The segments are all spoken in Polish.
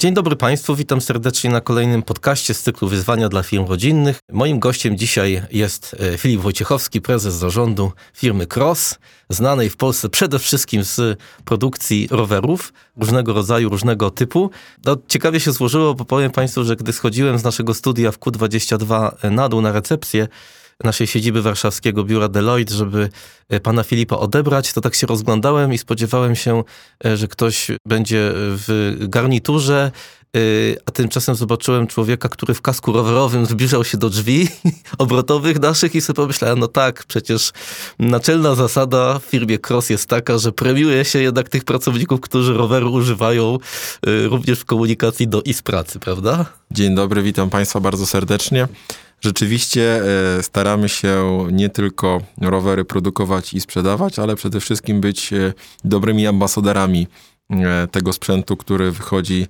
Dzień dobry Państwu, witam serdecznie na kolejnym podcaście z cyklu Wyzwania dla firm rodzinnych. Moim gościem dzisiaj jest e, Filip Wojciechowski, prezes zarządu firmy Cross, znanej w Polsce przede wszystkim z produkcji rowerów różnego rodzaju, różnego typu. No, ciekawie się złożyło, bo powiem Państwu, że gdy schodziłem z naszego studia w Q22 na dół na recepcję, naszej siedziby warszawskiego biura Deloitte, żeby e, pana Filipa odebrać, to tak się rozglądałem i spodziewałem się, e, że ktoś będzie w garniturze, e, a tymczasem zobaczyłem człowieka, który w kasku rowerowym zbliżał się do drzwi obrotowych naszych i sobie pomyślałem, no tak, przecież naczelna zasada w firmie Cross jest taka, że premiuje się jednak tych pracowników, którzy roweru używają również w komunikacji do i z pracy, prawda? Dzień dobry, witam Państwa bardzo serdecznie. Rzeczywiście e, staramy się nie tylko rowery produkować i sprzedawać, ale przede wszystkim być e, dobrymi ambasadorami e, tego sprzętu, który wychodzi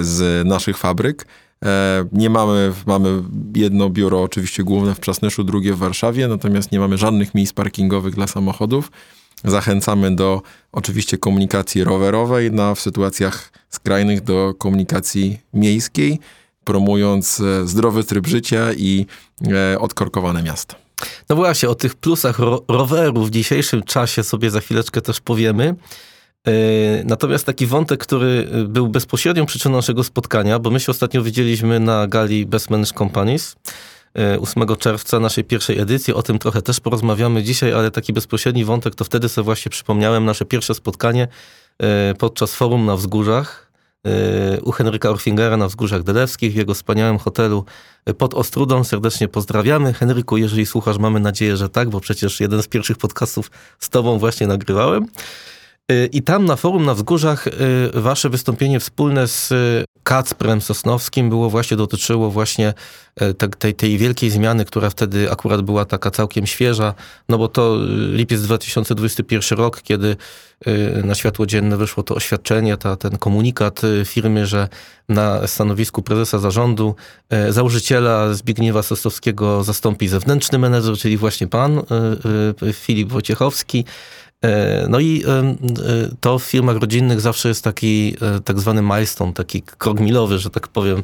z naszych fabryk. Nie mamy, mamy jedno biuro oczywiście główne w Przasnyszu, drugie w Warszawie, natomiast nie mamy żadnych miejsc parkingowych dla samochodów. Zachęcamy do oczywiście komunikacji rowerowej, na w sytuacjach skrajnych do komunikacji miejskiej promując e, zdrowy tryb życia i e, odkorkowane miasto. No właśnie, o tych plusach ro roweru w dzisiejszym czasie sobie za chwileczkę też powiemy. E, natomiast taki wątek, który był bezpośrednią przyczyną naszego spotkania, bo my się ostatnio widzieliśmy na gali Best Managed Companies 8 czerwca naszej pierwszej edycji. O tym trochę też porozmawiamy dzisiaj, ale taki bezpośredni wątek to wtedy sobie właśnie przypomniałem nasze pierwsze spotkanie podczas forum na wzgórzach u Henryka Orfingera na Wzgórzach Delewskich, w jego wspaniałym hotelu pod Ostrudą. Serdecznie pozdrawiamy. Henryku, jeżeli słuchasz, mamy nadzieję, że tak, bo przecież jeden z pierwszych podcastów z tobą właśnie nagrywałem. I tam na forum na Wzgórzach wasze wystąpienie wspólne z Kacprem Sosnowskim było właśnie, dotyczyło właśnie tej, tej wielkiej zmiany, która wtedy akurat była taka całkiem świeża, no bo to lipiec 2021 rok, kiedy na światło dzienne wyszło to oświadczenie, ta, ten komunikat firmy, że na stanowisku prezesa zarządu założyciela Zbigniewa Sosnowskiego zastąpi zewnętrzny menedżer, czyli właśnie pan Filip Wojciechowski. E, no i e, to w firmach rodzinnych zawsze jest taki e, tak zwany milestone, taki krok milowy, że tak powiem,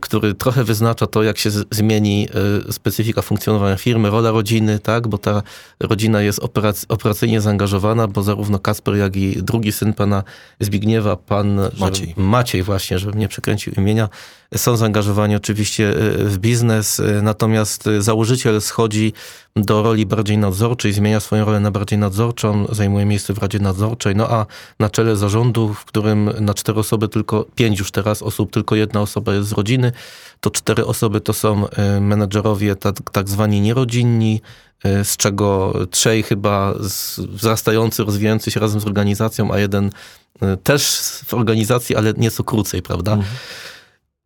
który trochę wyznacza to, jak się zmieni specyfika funkcjonowania firmy, rola rodziny, tak, bo ta rodzina jest operacyjnie zaangażowana, bo zarówno Kasper, jak i drugi syn pana Zbigniewa, pan Maciej, Maciej właśnie, żebym nie przekręcił imienia, są zaangażowani oczywiście w biznes, natomiast założyciel schodzi do roli bardziej nadzorczej, zmienia swoją rolę na bardziej nadzorczą, zajmuje miejsce w Radzie Nadzorczej, no a na czele zarządu, w którym na cztery osoby tylko, pięć już teraz osób, tylko jedna osoba jest z rodziny, to cztery osoby to są e, menedżerowie tak, tak zwani nierodzinni, e, z czego trzej chyba wzrastający, rozwijający się razem z organizacją, a jeden e, też w organizacji, ale nieco krócej, prawda? Mhm.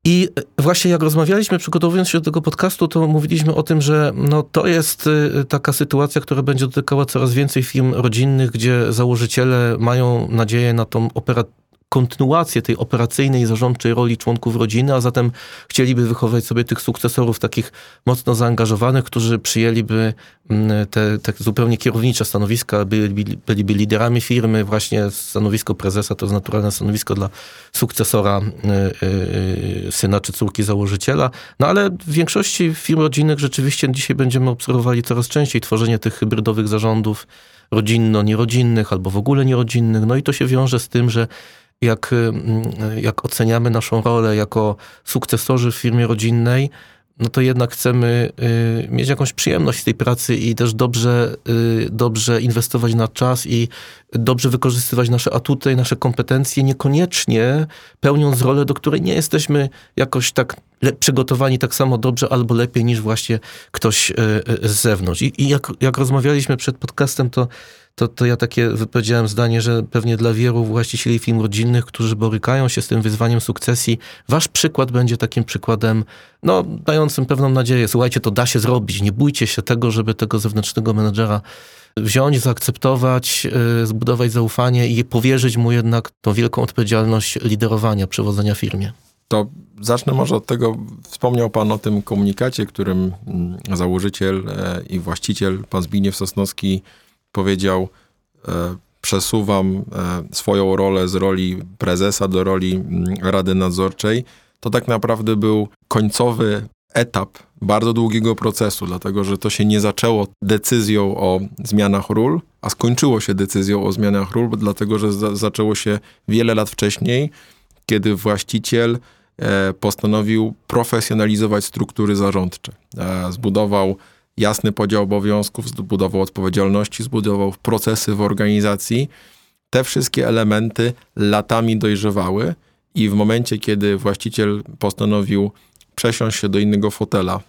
I właśnie jak rozmawialiśmy, przygotowując się do tego podcastu, to mówiliśmy o tym, że no, to jest taka sytuacja, która będzie dotykała coraz więcej firm rodzinnych, gdzie założyciele mają nadzieję na tą operatywność kontynuację tej operacyjnej, zarządczej roli członków rodziny, a zatem chcieliby wychować sobie tych sukcesorów takich mocno zaangażowanych, którzy przyjęliby mm, te, te zupełnie kierownicze stanowiska, byli, byliby liderami firmy, właśnie stanowisko prezesa to jest naturalne stanowisko dla sukcesora y, y, y, syna czy córki założyciela. No ale w większości firm rodzinnych rzeczywiście dzisiaj będziemy obserwowali coraz częściej tworzenie tych hybrydowych zarządów rodzinno-nierodzinnych albo w ogóle nierodzinnych. No i to się wiąże z tym, że jak, y, jak oceniamy naszą rolę jako sukcesorzy w firmie rodzinnej, no to jednak chcemy y, mieć jakąś przyjemność z tej pracy i też dobrze, y, dobrze inwestować na czas i dobrze wykorzystywać nasze atuty, nasze kompetencje, niekoniecznie pełniąc rolę, do której nie jesteśmy jakoś tak przygotowani tak samo dobrze albo lepiej niż właśnie ktoś z zewnątrz. I, i jak, jak rozmawialiśmy przed podcastem, to to, to ja takie wypowiedziałem zdanie, że pewnie dla wielu właścicieli firm rodzinnych, którzy borykają się z tym wyzwaniem sukcesji, wasz przykład będzie takim przykładem, no, dającym pewną nadzieję. Słuchajcie, to da się zrobić. Nie bójcie się tego, żeby tego zewnętrznego menedżera wziąć, zaakceptować, y, zbudować zaufanie i powierzyć mu jednak tą wielką odpowiedzialność liderowania, przewodzenia firmie. To zacznę może od tego, wspomniał Pan o tym komunikacie, którym mm, założyciel e, i właściciel, pan Zbigniew Sosnowski powiedział, e, przesuwam e, swoją rolę z roli prezesa do roli mm, Rady Nadzorczej. To tak naprawdę był końcowy etap bardzo długiego procesu, dlatego że to się nie zaczęło decyzją o zmianach ról, a skończyło się decyzją o zmianach ról, dlatego że za zaczęło się wiele lat wcześniej, kiedy właściciel e, postanowił profesjonalizować struktury zarządcze. E, zbudował jasny podział obowiązków, zbudował odpowiedzialności, zbudował procesy w organizacji. Te wszystkie elementy latami dojrzewały i w momencie, kiedy właściciel postanowił przesiąść się do innego fotela e,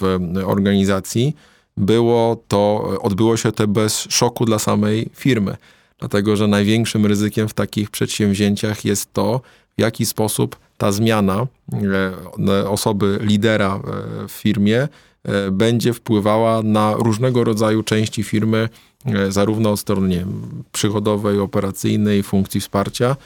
w organizacji, było to, odbyło się to bez szoku dla samej firmy. Dlatego, że największym ryzykiem w takich przedsięwzięciach jest to, w jaki sposób ta zmiana e, osoby lidera e, w firmie będzie wpływała na różnego rodzaju części firmy, zarówno od strony przychodowej, operacyjnej, funkcji wsparcia,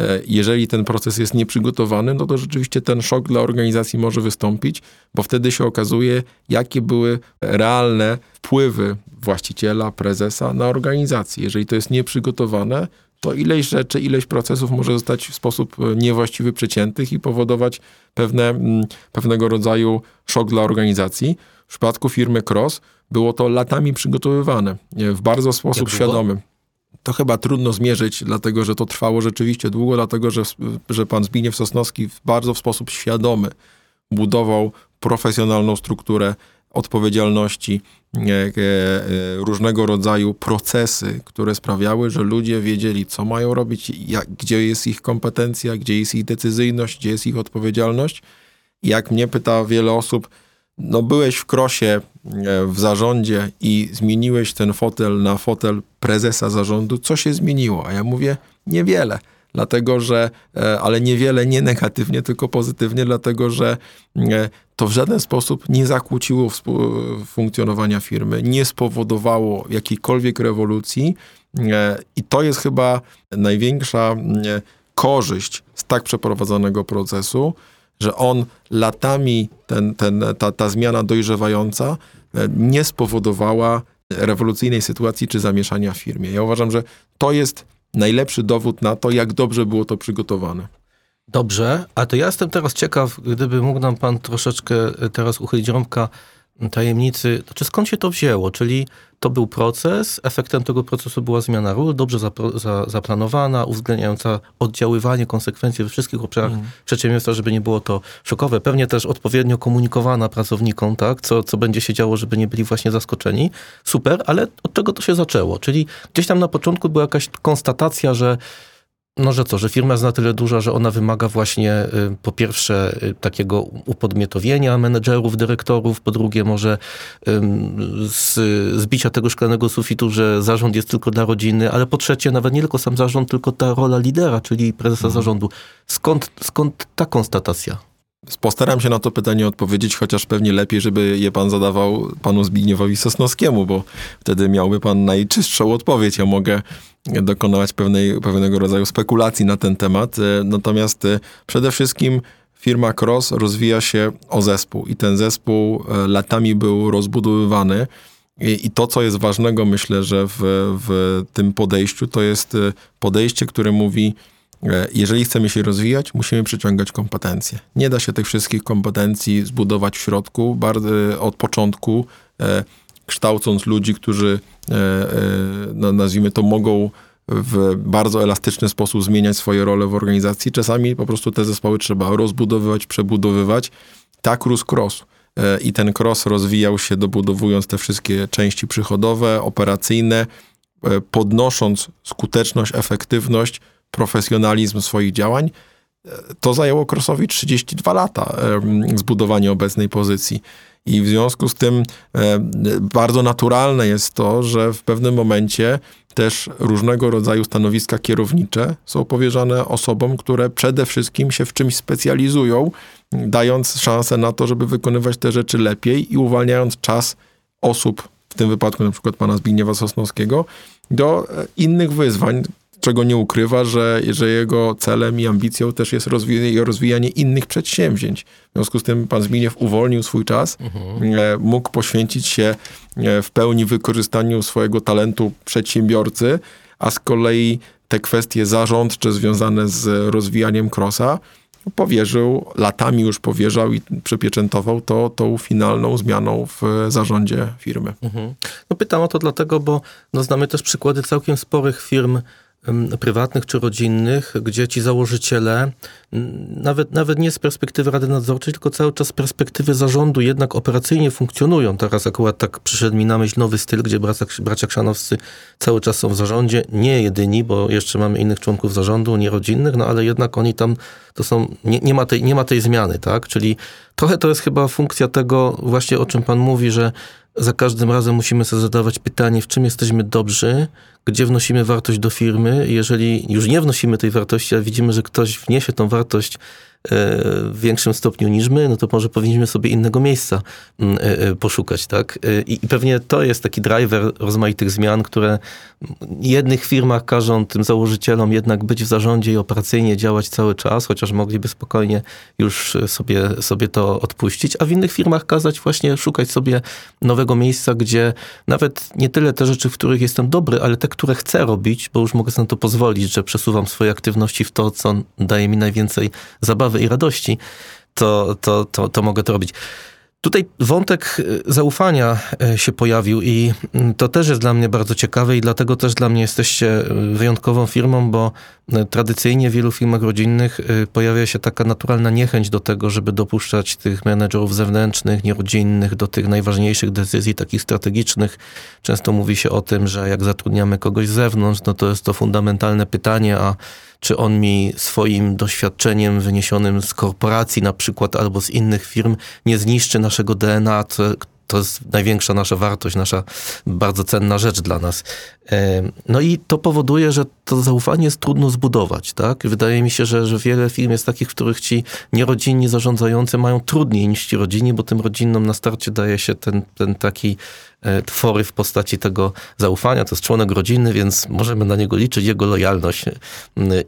E, jeżeli ten proces jest nieprzygotowany, no to rzeczywiście ten szok dla organizacji może wystąpić, bo wtedy się okazuje, jakie były realne wpływy właściciela, prezesa na organizację. Jeżeli to jest nieprzygotowane, to ileś rzeczy, ileś procesów może zostać w sposób e, niewłaściwy przeciętych i powodować pewne, mm, pewnego rodzaju szok dla organizacji. W przypadku firmy Cross było to latami przygotowywane w bardzo sposób świadomy to chyba trudno zmierzyć, dlatego że to trwało rzeczywiście długo, dlatego że, że pan Zbigniew Sosnowski bardzo w sposób świadomy budował profesjonalną strukturę odpowiedzialności, e, e, różnego rodzaju procesy, które sprawiały, że ludzie wiedzieli, co mają robić, jak, gdzie jest ich kompetencja, gdzie jest ich decyzyjność, gdzie jest ich odpowiedzialność. Jak mnie pyta wiele osób, no byłeś w krosie e, w zarządzie i zmieniłeś ten fotel na fotel prezesa zarządu, co się zmieniło? A ja mówię, niewiele. Dlatego, że, e, ale niewiele nie negatywnie, tylko pozytywnie, dlatego, że e, to w żaden sposób nie zakłóciło funkcjonowania firmy, nie spowodowało jakiejkolwiek rewolucji. I to jest chyba największa korzyść z tak przeprowadzonego procesu, że on latami, ten, ten, ta, ta zmiana dojrzewająca e, nie spowodowała rewolucyjnej sytuacji czy zamieszania w firmie. Ja uważam, że to jest najlepszy dowód na to, jak dobrze było to przygotowane. Dobrze, a to ja jestem teraz ciekaw, gdyby mógł nam pan troszeczkę teraz uchylić rąbka tajemnicy, znaczy skąd się to wzięło? Czyli to był proces, efektem tego procesu była zmiana ról, dobrze zapro, za, zaplanowana, uwzględniająca oddziaływanie, konsekwencje we wszystkich obszarach mm. przedsiębiorstwa, żeby nie było to szokowe. Pewnie też odpowiednio komunikowana pracownikom, tak, co, co będzie się działo, żeby nie byli właśnie zaskoczeni. Super, ale od czego to się zaczęło? Czyli gdzieś tam na początku była jakaś konstatacja, że no, że co, że firma jest na tyle duża, że ona wymaga właśnie y, po pierwsze y, takiego upodmiotowienia menedżerów, dyrektorów, po drugie może z, zbicia tego szklanego sufitu, że zarząd jest tylko dla rodziny, ale po trzecie nawet nie tylko sam zarząd, tylko ta rola lidera, czyli prezesa mhm. zarządu. Skąd, skąd ta konstatacja? Postaram się na to pytanie odpowiedzieć, chociaż pewnie lepiej, żeby je pan zadawał panu Zbigniewowi Sosnowskiemu, bo wtedy miałby pan najczystszą odpowiedź. Ja mogę dokonać pewnej, pewnego rodzaju spekulacji na ten temat. E, natomiast e, przede wszystkim firma Cross rozwija się o zespół i ten zespół e, latami był rozbudowywany. I, I, to, co jest ważnego, myślę, że w, w tym podejściu, to jest podejście, które mówi, jeżeli chcemy się rozwijać, musimy przyciągać kompetencje. Nie da się tych wszystkich kompetencji zbudować w środku, bardzo, od początku, kształcąc ludzi, którzy, e, e, nazwijmy to, mogą w bardzo elastyczny sposób zmieniać swoje role w organizacji. Czasami po prostu te zespoły trzeba rozbudowywać, przebudowywać. Tak rósł cross. E, I ten cross rozwijał się dobudowując te wszystkie części przychodowe, operacyjne, podnosząc skuteczność, efektywność, profesjonalizm swoich działań. To zajęło Crossowi 32 lata zbudowanie obecnej pozycji. I w związku z tym e, bardzo naturalne jest to, że w pewnym momencie też różnego rodzaju stanowiska kierownicze są powierzane osobom, które przede wszystkim się w czymś specjalizują, dając szansę na to, żeby wykonywać te rzeczy lepiej i uwalniając czas osób, w tym wypadku na przykład pana Zbigniewa Sosnowskiego, do e, innych wyzwań, czego nie ukrywa, że, że jego celem i ambicją też jest rozwijanie, rozwijanie innych przedsięwzięć. W związku z tym pan Zbigniew uwolnił swój czas, mhm. mógł poświęcić się e, w pełni wykorzystaniu swojego talentu przedsiębiorcy, a z kolei te kwestie zarządcze związane z rozwijaniem Krosa powierzył, latami już powierzał i przepieczętował to tą finalną zmianą w zarządzie firmy. Mhm. No pytam o to dlatego, bo no znamy też przykłady całkiem sporych firm, prywatnych czy rodzinnych, gdzie ci założyciele, nawet, nawet nie z perspektywy Rady Nadzorczej, tylko cały czas z perspektywy zarządu jednak operacyjnie funkcjonują. Teraz akurat tak przyszedł mi na myśl nowy styl, gdzie bracia, bracia Krzanowscy cały czas są w zarządzie. Nie jedyni, bo jeszcze mamy innych członków zarządu, nie rodzinnych, no ale jednak oni tam, to są, nie, nie, ma, tej, nie ma tej zmiany, tak? Czyli trochę to jest chyba funkcja tego właśnie, o czym pan mówi, że za każdym razem musimy sobie zadawać pytanie, w czym jesteśmy dobrzy, gdzie wnosimy wartość do firmy. Jeżeli już nie wnosimy tej wartości, a widzimy, że ktoś wniesie tą wartość w większym stopniu niż my, no to może powinniśmy sobie innego miejsca mm, e, e, poszukać, tak? I, pewnie to jest taki driver rozmaitych zmian, które jednych firmach każą tym założycielom jednak być w zarządzie i operacyjnie działać cały czas, chociaż mogliby spokojnie już sobie, sobie to odpuścić, a w innych firmach kazać właśnie szukać sobie nowego miejsca, gdzie nawet nie tyle te rzeczy, w których jestem dobry, ale te, które chcę robić, bo już mogę sobie na to pozwolić, że przesuwam swoje aktywności w to, co daje mi najwięcej zabawy i radości, to, to, to, to mogę to robić. Tutaj wątek y, zaufania y, się pojawił i mm, to też jest dla mnie bardzo ciekawe i dlatego też dla mnie jesteście y, wyjątkową firmą, bo tradycyjnie w wielu firmach rodzinnych pojawia się taka naturalna niechęć do tego, żeby dopuszczać tych menedżerów zewnętrznych, nierodzinnych do tych najważniejszych decyzji, takich strategicznych. Często mówi się o tym, że jak zatrudniamy kogoś z zewnątrz, no to jest to fundamentalne pytanie, a czy on mi swoim doświadczeniem wyniesionym z korporacji na przykład albo z innych firm nie zniszczy naszego DNA, to, jest największa nasza wartość, nasza bardzo cenna rzecz dla nas. No i to powoduje, że to zaufanie jest trudno zbudować, tak? Wydaje mi się, że, że wiele firm jest takich, w których ci nierodzinni zarządzający mają trudniej niż ci rodzinni, bo tym rodzinnom na starcie daje się ten, ten taki e, twory w postaci tego zaufania. To jest członek rodziny, więc możemy na niego liczyć, jego lojalność.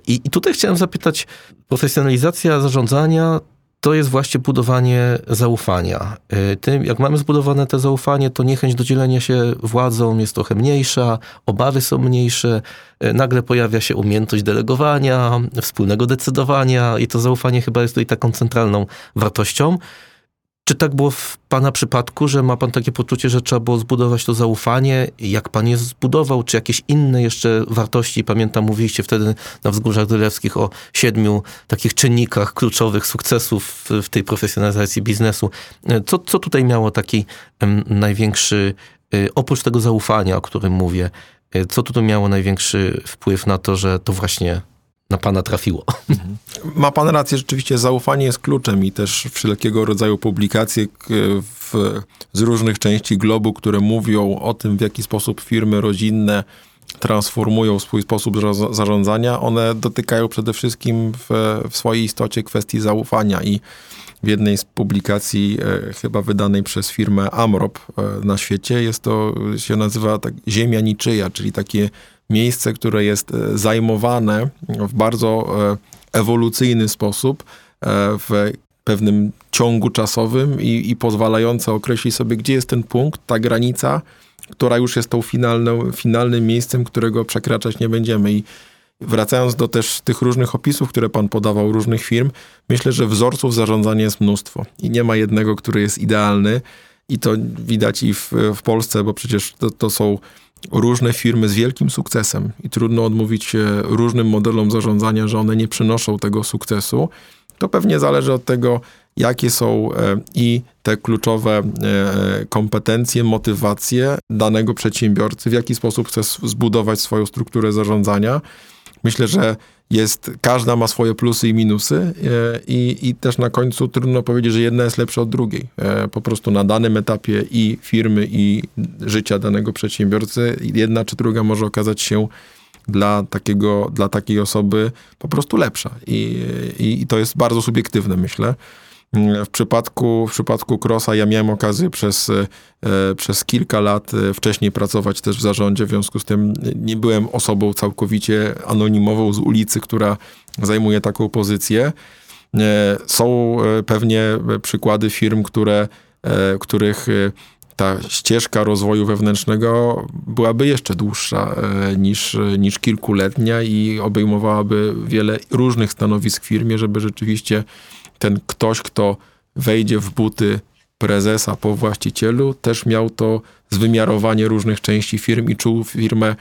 I, i tutaj chciałem zapytać, profesjonalizacja zarządzania to jest właśnie budowanie zaufania. Y, tym, jak mamy zbudowane to zaufanie, to niechęć do dzielenia się władzą jest trochę mniejsza, obawy są mniejsze, y, nagle pojawia się umiejętność delegowania, wspólnego decydowania i to zaufanie chyba jest tutaj taką centralną wartością. Czy tak było w Pana przypadku, że ma Pan takie poczucie, że trzeba było zbudować to zaufanie? Jak Pan je zbudował? Czy jakieś inne jeszcze wartości? Pamiętam, mówiliście wtedy na Wzgórzach Dylewskich o siedmiu takich czynnikach kluczowych sukcesów w, tej profesjonalizacji biznesu. Co, co tutaj miało taki największy, y, oprócz tego zaufania, o którym mówię, y, co tutaj miało największy wpływ na to, że to właśnie na pana trafiło. Ma pan rację, rzeczywiście zaufanie jest kluczem i też wszelkiego rodzaju publikacje w, z różnych części globu, które mówią o tym, w jaki sposób firmy rodzinne transformują swój sposób zarządzania, one dotykają przede wszystkim w, w swojej istocie kwestii zaufania i w jednej z publikacji, e, chyba wydanej przez firmę Amrop e, na świecie, jest to, się nazywa tak, Ziemia Niczyja, czyli takie miejsce, które jest e, zajmowane w bardzo e, ewolucyjny sposób e, w pewnym ciągu czasowym i, i pozwalające określić sobie, gdzie jest ten punkt, ta granica, która już jest tą finalną, finalnym miejscem, którego przekraczać nie będziemy. I wracając do też tych różnych opisów, które pan podawał, różnych firm, myślę, że wzorców zarządzania jest mnóstwo i nie ma jednego, który jest idealny. I to widać i w, w Polsce, bo przecież to, to są różne firmy z wielkim sukcesem i trudno odmówić się różnym modelom zarządzania, że one nie przynoszą tego sukcesu, to pewnie zależy od tego, jakie są e, i te kluczowe e, kompetencje, motywacje danego przedsiębiorcy, w jaki sposób chce zbudować swoją strukturę zarządzania. Myślę, że jest, każda ma swoje plusy i minusy e, i, i też na końcu trudno powiedzieć, że jedna jest lepsza od drugiej. E, po prostu na danym etapie i firmy, i życia danego przedsiębiorcy, jedna czy druga może okazać się dla, takiego, dla takiej osoby po prostu lepsza. I, i, i to jest bardzo subiektywne, myślę. W przypadku, w przypadku Crossa ja miałem okazję przez, e, przez kilka lat e, wcześniej pracować też w zarządzie, w związku z tym nie byłem osobą całkowicie anonimową z ulicy, która zajmuje taką pozycję. E, są pewnie przykłady firm, które, których ta ścieżka rozwoju wewnętrznego byłaby jeszcze dłuższa niż, niż kilkuletnia i obejmowałaby wiele różnych stanowisk w firmie, żeby rzeczywiście ten ktoś, kto wejdzie w buty prezesa po właścicielu, też miał to zwymiarowanie różnych części firm i czuł firmę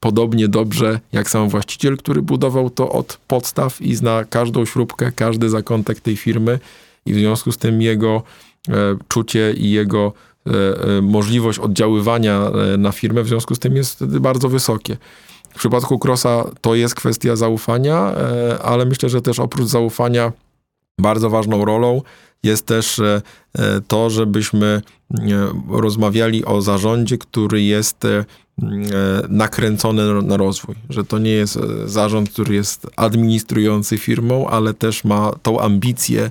podobnie dobrze jak sam właściciel, który budował to od podstaw i zna każdą śrubkę, każdy zakątek tej firmy i w związku z tym jego e, czucie i jego e, e, możliwość oddziaływania e, na firmę w związku z tym jest bardzo wysokie. W przypadku Crossa to jest kwestia zaufania, e, ale myślę, że też oprócz zaufania bardzo ważną rolą jest też e, e, to, żebyśmy e, rozmawiali o zarządzie, który jest nakręcony na rozwój. Że to nie jest zarząd, który jest administrujący firmą, ale też ma tą ambicję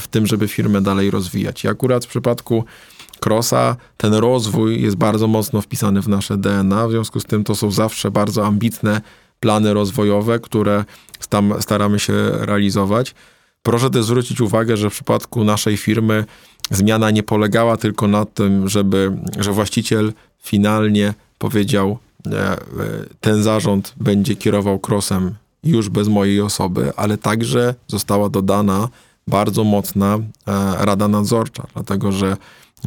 w tym, żeby firmę dalej rozwijać. I akurat w przypadku Crossa ten rozwój jest bardzo mocno wpisany w nasze DNA, w związku z tym to są zawsze bardzo ambitne plany rozwojowe, które tam staramy się realizować. Proszę też zwrócić uwagę, że w przypadku naszej firmy zmiana nie polegała tylko na tym, żeby, że właściciel finalnie powiedział, e, ten zarząd będzie kierował krosem już bez mojej osoby, ale także została dodana bardzo mocna e, rada nadzorcza, dlatego że,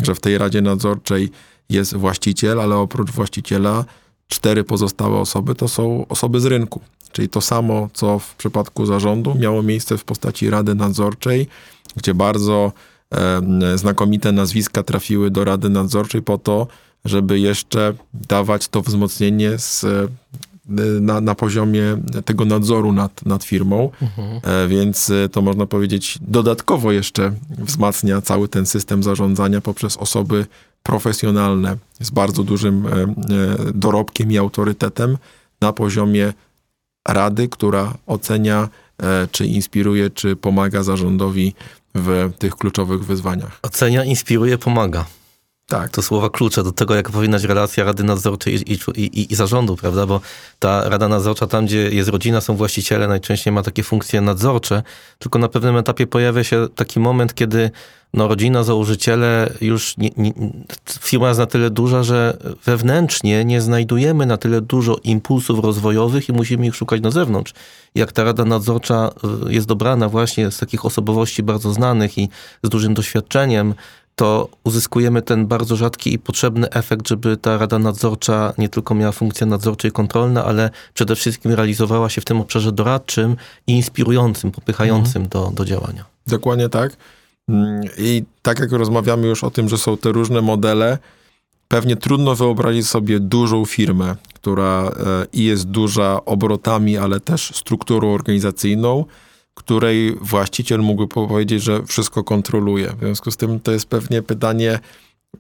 że w tej radzie nadzorczej jest właściciel, ale oprócz właściciela cztery pozostałe osoby to są osoby z rynku. Czyli to samo, co w przypadku zarządu miało miejsce w postaci Rady Nadzorczej, gdzie bardzo e, znakomite nazwiska trafiły do Rady Nadzorczej po to, żeby jeszcze dawać to wzmocnienie z, na, na poziomie tego nadzoru nad, nad firmą. Mhm. E, więc e, to można powiedzieć dodatkowo jeszcze wzmacnia cały ten system zarządzania poprzez osoby profesjonalne z bardzo dużym e, dorobkiem i autorytetem na poziomie rady, która ocenia, e, czy inspiruje, czy pomaga zarządowi w tych kluczowych wyzwaniach. Ocenia, inspiruje, pomaga. Tak. To słowa klucze do tego, jak powinna być relacja Rady Nadzorczej i, i, i, i, zarządu, prawda? Bo ta Rada Nadzorcza, tam gdzie jest rodzina, są właściciele, najczęściej ma takie funkcje nadzorcze, tylko na pewnym etapie pojawia się taki moment, kiedy no, rodzina, założyciele, już nie, nie, firma jest na tyle duża, że wewnętrznie nie znajdujemy na tyle dużo impulsów rozwojowych i musimy ich szukać na zewnątrz. Jak ta Rada Nadzorcza y, jest dobrana właśnie z takich osobowości bardzo znanych i z dużym doświadczeniem, to uzyskujemy ten bardzo rzadki i potrzebny efekt, żeby ta Rada Nadzorcza nie tylko miała funkcje nadzorcze i kontrolne, ale przede wszystkim realizowała się w tym obszarze doradczym i inspirującym, popychającym mhm. do, do działania. Dokładnie tak. Mm, I tak jak rozmawiamy już o tym, że są te różne modele, pewnie trudno wyobrazić sobie dużą firmę, która e, i jest duża obrotami, ale też strukturą organizacyjną, której właściciel mógłby powiedzieć, że wszystko kontroluje. W związku z tym to jest pewnie pytanie,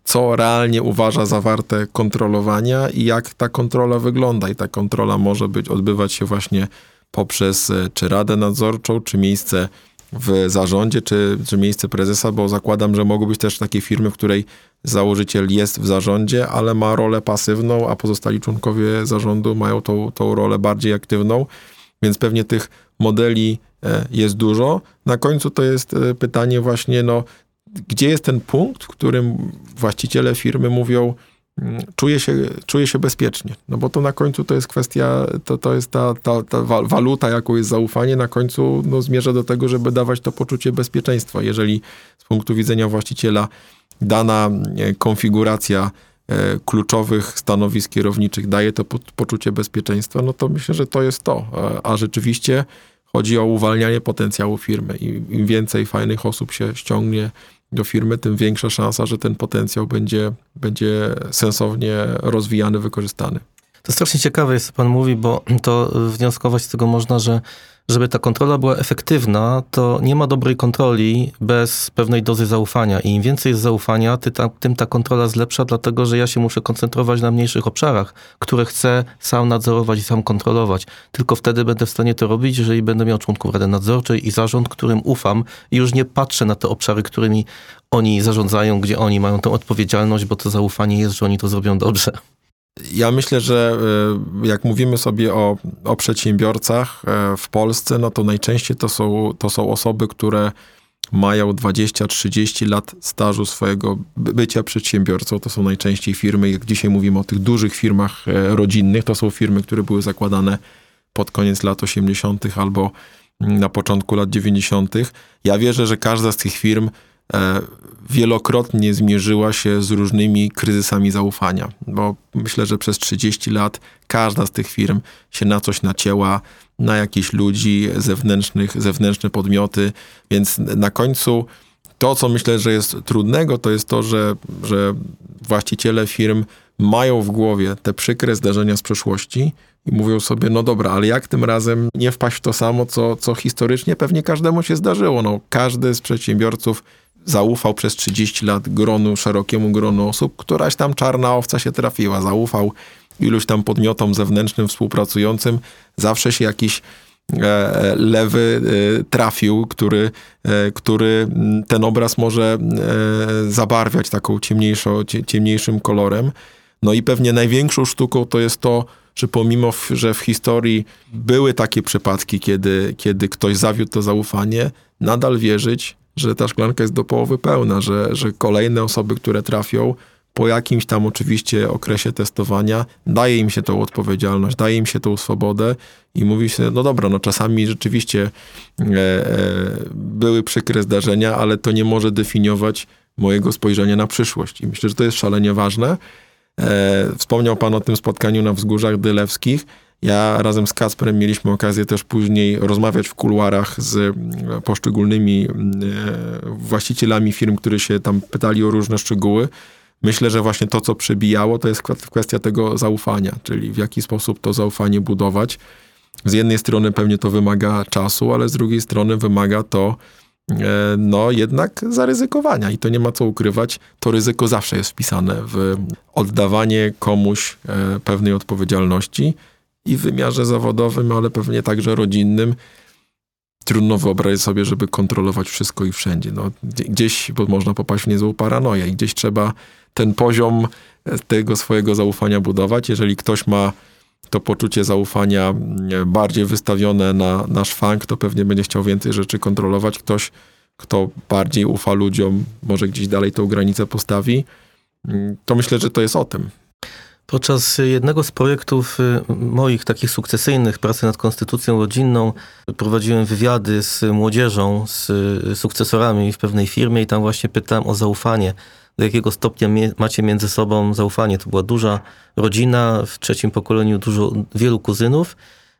co realnie uważa za warte kontrolowania i jak ta kontrola wygląda. I ta kontrola może być, odbywać się właśnie poprzez e, czy radę nadzorczą, czy miejsce w zarządzie, czy, czy miejsce prezesa, bo zakładam, że mogą być też takie firmy, w której założyciel jest w zarządzie, ale ma rolę pasywną, a pozostali członkowie zarządu mają tą, tą rolę bardziej aktywną, więc pewnie tych modeli E, jest dużo. Na końcu to jest e, pytanie właśnie, no, gdzie jest ten punkt, w którym właściciele firmy mówią, mm, czuję się, czuję się bezpiecznie. No bo to na końcu to jest kwestia, to, to jest ta, ta, ta waluta, jaką jest zaufanie, na końcu no, zmierza do tego, żeby dawać to poczucie bezpieczeństwa. Jeżeli z punktu widzenia właściciela dana e, konfiguracja kluczowych stanowisk kierowniczych daje to poczucie bezpieczeństwa, no to myślę, że to jest to. A rzeczywiście Chodzi o uwalnianie potencjału firmy. Im więcej fajnych osób się ściągnie do firmy, tym większa szansa, że ten potencjał będzie, będzie sensownie rozwijany, wykorzystany. To strasznie ciekawe jest, co pan mówi, bo to wnioskować z tego można, że żeby ta kontrola była efektywna, to nie ma dobrej kontroli bez pewnej dozy zaufania. I im więcej jest zaufania, tym ta kontrola jest lepsza, dlatego że ja się muszę koncentrować na mniejszych obszarach, które chcę sam nadzorować i sam kontrolować. Tylko wtedy będę w stanie to robić, jeżeli będę miał członków Rady Nadzorczej i zarząd, którym ufam i już nie patrzę na te obszary, którymi oni zarządzają, gdzie oni mają tę odpowiedzialność, bo to zaufanie jest, że oni to zrobią dobrze. Ja myślę, że e, jak mówimy sobie o, o przedsiębiorcach e, w Polsce, no to najczęściej to są, to są osoby, które mają 20-30 lat stażu swojego bycia przedsiębiorcą. To są najczęściej firmy, jak dzisiaj mówimy o tych dużych firmach e, rodzinnych, to są firmy, które były zakładane pod koniec lat 80. albo na początku lat 90. Ja wierzę, że każda z tych firm wielokrotnie zmierzyła się z różnymi kryzysami zaufania, bo myślę, że przez 30 lat każda z tych firm się na coś nacięła, na jakichś ludzi zewnętrznych, zewnętrzne podmioty, więc na końcu to, co myślę, że jest trudnego, to jest to, że, że właściciele firm mają w głowie te przykre zdarzenia z przeszłości i mówią sobie, no dobra, ale jak tym razem nie wpaść w to samo, co, co historycznie pewnie każdemu się zdarzyło. No, każdy z przedsiębiorców zaufał przez 30 lat gronu, szerokiemu gronu osób, któraś tam czarna owca się trafiła. Zaufał iluś tam podmiotom zewnętrznym współpracującym. Zawsze się jakiś e, e, lewy e, trafił, który, który ten obraz może zabarwiać taką ciemniejszą, ciemniejszym kolorem. No i pewnie największą sztuką to jest to, że pomimo, że w historii były takie przypadki, kiedy, kiedy ktoś zawiódł to zaufanie, nadal wierzyć, że ta szklanka jest do połowy pełna, że, że kolejne osoby, które trafią, po jakimś tam oczywiście okresie testowania, daje im się tą odpowiedzialność, daje im się tą swobodę i mówi się, no dobra, no czasami rzeczywiście e, e, były przykre zdarzenia, ale to nie może definiować mojego spojrzenia na przyszłość. I myślę, że to jest szalenie ważne. E, wspomniał Pan o tym spotkaniu na Wzgórzach Dylewskich. Ja razem z Kasprem mieliśmy okazję też później rozmawiać w kuluarach z mm, poszczególnymi e, właścicielami firm, którzy się tam pytali o różne szczegóły. Myślę, że właśnie to, co przebijało, to jest kwestia tego zaufania, czyli w jaki sposób to zaufanie budować. Z jednej strony pewnie to wymaga czasu, ale z drugiej strony wymaga to e, no jednak zaryzykowania i to nie ma co ukrywać. To ryzyko zawsze jest wpisane w oddawanie komuś e, pewnej odpowiedzialności i w wymiarze zawodowym, ale pewnie także rodzinnym. Trudno wyobrazić sobie, żeby kontrolować wszystko i wszędzie. No, gdzieś bo można popaść w niezłą paranoję i gdzieś trzeba ten poziom e, tego swojego zaufania budować. Jeżeli ktoś ma to poczucie zaufania bardziej wystawione na, na szwank, to pewnie będzie chciał więcej rzeczy kontrolować. Ktoś, kto bardziej ufa ludziom, może gdzieś dalej tą granicę postawi. Mm, to myślę, że to jest o tym. Podczas jednego z projektów y, moich takich sukcesyjnych, pracy nad konstytucją rodzinną, prowadziłem wywiady z młodzieżą, z y, sukcesorami w pewnej firmie i tam właśnie pytałem o zaufanie. Do jakiego stopnia macie między sobą zaufanie? To była duża rodzina, w trzecim pokoleniu dużo, wielu kuzynów.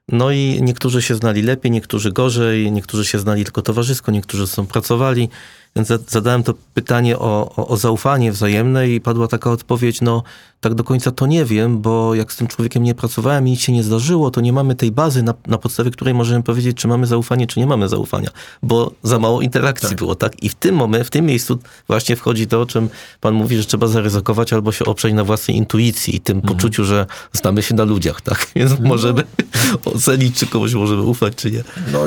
No i niektórzy się znali lepiej, niektórzy gorzej, niektórzy się znali tylko towarzysko, niektórzy są pracowali. Więc zadałem to pytanie o, o, o, zaufanie wzajemne i padła taka odpowiedź, no tak do końca to nie wiem, bo jak z tym człowiekiem nie pracowałem i nic się nie zdarzyło, to nie mamy tej bazy, na, na podstawie której możemy powiedzieć, czy mamy zaufanie, czy nie mamy zaufania, bo za mało interakcji tak. było, tak? I w tym momencie, w tym miejscu właśnie wchodzi to, o czym pan mówi, że trzeba zaryzykować albo się oprzeć na własnej intuicji i tym mhm. poczuciu, że znamy się na ludziach, tak? Więc no. możemy ocenić, czy komuś możemy ufać, czy nie. No,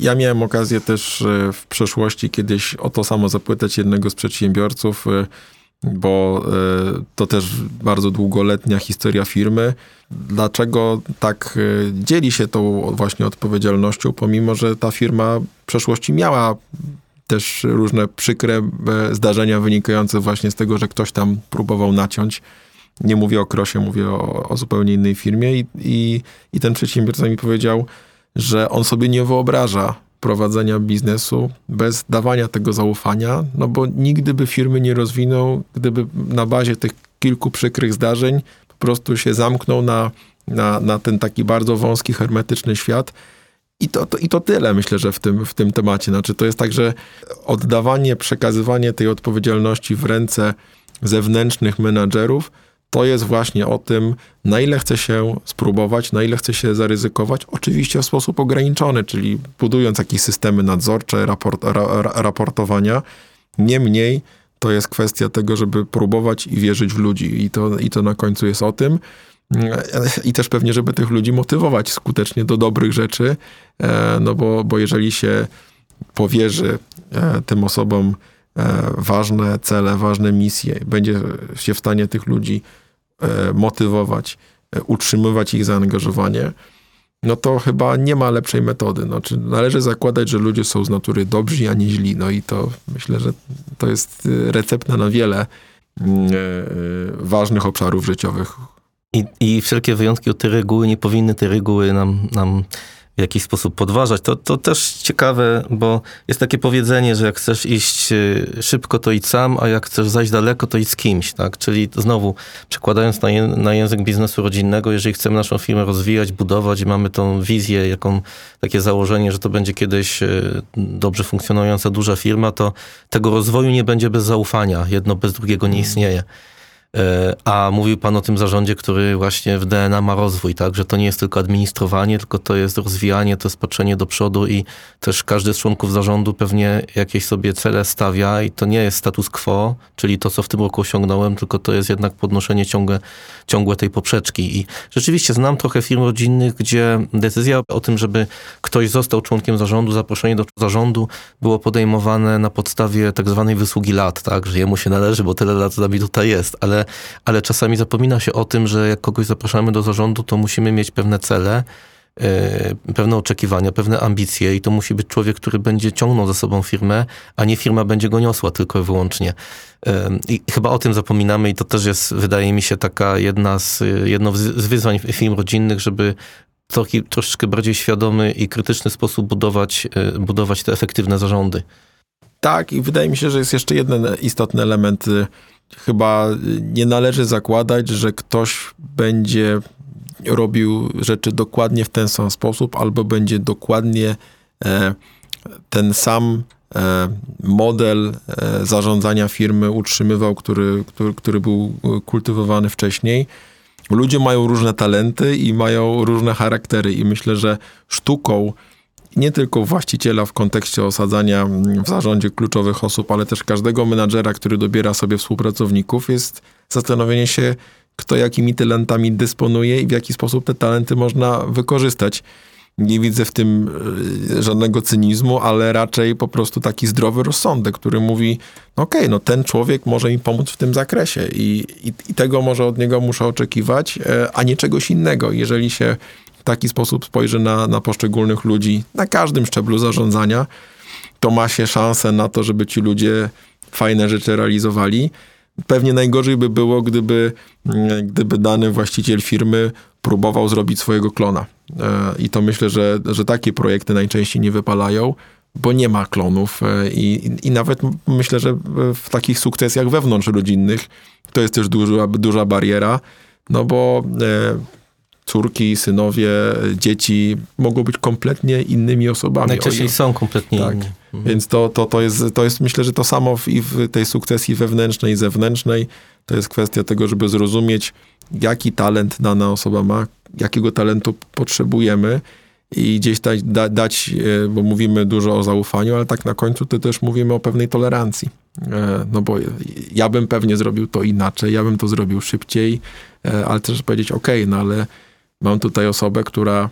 ja miałem okazję też e, w przeszłości kiedyś o to samo zapytać jednego z przedsiębiorców, y, bo y, to też bardzo długoletnia historia firmy. Dlaczego tak y, dzieli się tą właśnie odpowiedzialnością, pomimo że ta firma w przeszłości miała też różne przykre zdarzenia wynikające właśnie z tego, że ktoś tam próbował naciąć. Nie mówię o Krosie, mówię o, o zupełnie innej firmie i, i, i ten przedsiębiorca mi powiedział, że on sobie nie wyobraża prowadzenia biznesu bez dawania tego zaufania, no bo nigdy by firmy nie rozwinął, gdyby na bazie tych kilku przykrych zdarzeń po prostu się zamknął na, na, na ten taki bardzo wąski, hermetyczny świat. I to, to, I to tyle, myślę, że w tym, w tym temacie. Znaczy, to jest tak, że oddawanie, przekazywanie tej odpowiedzialności w ręce zewnętrznych menadżerów to jest właśnie o tym, na ile chce się spróbować, na ile chce się zaryzykować, oczywiście w sposób ograniczony, czyli budując jakieś systemy nadzorcze, raport, ra, raportowania. Niemniej to jest kwestia tego, żeby próbować i wierzyć w ludzi i to, i to na końcu jest o tym. I też pewnie, żeby tych ludzi motywować skutecznie do dobrych rzeczy, e, no bo, bo jeżeli się powierzy e, tym osobom e, ważne cele, ważne misje, będzie się w stanie tych ludzi motywować, utrzymywać ich zaangażowanie, no to chyba nie ma lepszej metody. Znaczy, należy zakładać, że ludzie są z natury dobrzy, a nie źli. No i to myślę, że to jest recepta na wiele mm, ważnych obszarów życiowych, i, I wszelkie wyjątki od tej reguły nie powinny tej reguły nam, nam w jakiś sposób podważać. To, to też ciekawe, bo jest takie powiedzenie, że jak chcesz iść y, szybko, to idź sam, a jak chcesz zajść daleko, to idź z kimś. Tak? Czyli znowu, przekładając na, na język biznesu rodzinnego, jeżeli chcemy naszą firmę rozwijać, budować i mamy tą wizję, jaką, takie założenie, że to będzie kiedyś y, dobrze funkcjonująca duża firma, to tego rozwoju nie będzie bez zaufania. Jedno bez drugiego nie istnieje. E, a mówił pan o tym zarządzie, który właśnie w DNA ma rozwój, tak? Że to nie jest tylko administrowanie, tylko to jest rozwijanie, to jest patrzenie do przodu i też każdy z członków zarządu pewnie jakieś sobie cele stawia i to nie jest status quo, czyli to, co w tym roku osiągnąłem, tylko to jest jednak podnoszenie ciągle, ciągłe tej poprzeczki. I rzeczywiście znam trochę firm rodzinnych, gdzie decyzja o tym, żeby ktoś został członkiem zarządu, zaproszenie do zarządu było podejmowane na podstawie tak zwanej wysługi lat, tak? Że jemu się należy, bo tyle lat z nami tutaj jest, ale ale, czasami zapomina się o tym, że jak kogoś zapraszamy do zarządu, to musimy mieć pewne cele, yy, pewne oczekiwania, pewne ambicje i to musi być człowiek, który będzie ciągnął za sobą firmę, a nie firma będzie go niosła tylko i wyłącznie. I chyba o tym zapominamy i to też jest, wydaje mi się, taka jedna z, jedno z wyzwań firm rodzinnych, żeby trochę, troszeczkę bardziej świadomy i krytyczny sposób budować, yy, budować te efektywne zarządy. Tak, i wydaje mi się, że jest jeszcze jeden istotny element chyba nie należy zakładać, że ktoś będzie robił rzeczy dokładnie w ten sam sposób, albo będzie dokładnie e, ten sam e, model e, zarządzania firmy utrzymywał, który, który, który był kultywowany wcześniej. Ludzie mają różne talenty i mają różne charaktery, i myślę, że sztuką nie tylko właściciela w kontekście osadzania w zarządzie kluczowych osób, ale też każdego menadżera, który dobiera sobie współpracowników, jest zastanowienie się, kto jakimi talentami dysponuje i w jaki sposób te talenty można wykorzystać. Nie widzę w tym e, żadnego cynizmu, ale raczej po prostu taki zdrowy rozsądek, który mówi, no okej, okay, no ten człowiek może mi pomóc w tym zakresie i, i, i tego może od niego muszę oczekiwać, e, a nie czegoś innego. Jeżeli się w taki sposób spojrzy na, na poszczególnych ludzi na każdym szczeblu zarządzania, to ma się szansę na to, żeby ci ludzie fajne rzeczy realizowali. Pewnie najgorzej by było, gdyby, mm, gdyby dany właściciel firmy próbował zrobić swojego klona. E, I to myślę, że, że takie projekty najczęściej nie wypalają, bo nie ma klonów. E, I, i nawet myślę, że w takich sukcesjach wewnątrzrodzinnych to jest też duża, duża bariera, no bo e, córki, synowie, dzieci mogą być kompletnie innymi osobami. Najczęściej są kompletnie tak. inni. Mhm. Więc to, to, to, jest, to jest, myślę, że to samo w, i w tej sukcesji wewnętrznej i zewnętrznej. To jest kwestia tego, żeby zrozumieć, jaki talent dana osoba ma, jakiego talentu potrzebujemy i gdzieś dać, da, dać, e, bo mówimy dużo o zaufaniu, ale tak na końcu to też mówimy o pewnej tolerancji. E, no bo ja bym pewnie zrobił to inaczej, ja bym to zrobił szybciej, e, ale też powiedzieć, ok, no ale mam tutaj osobę, która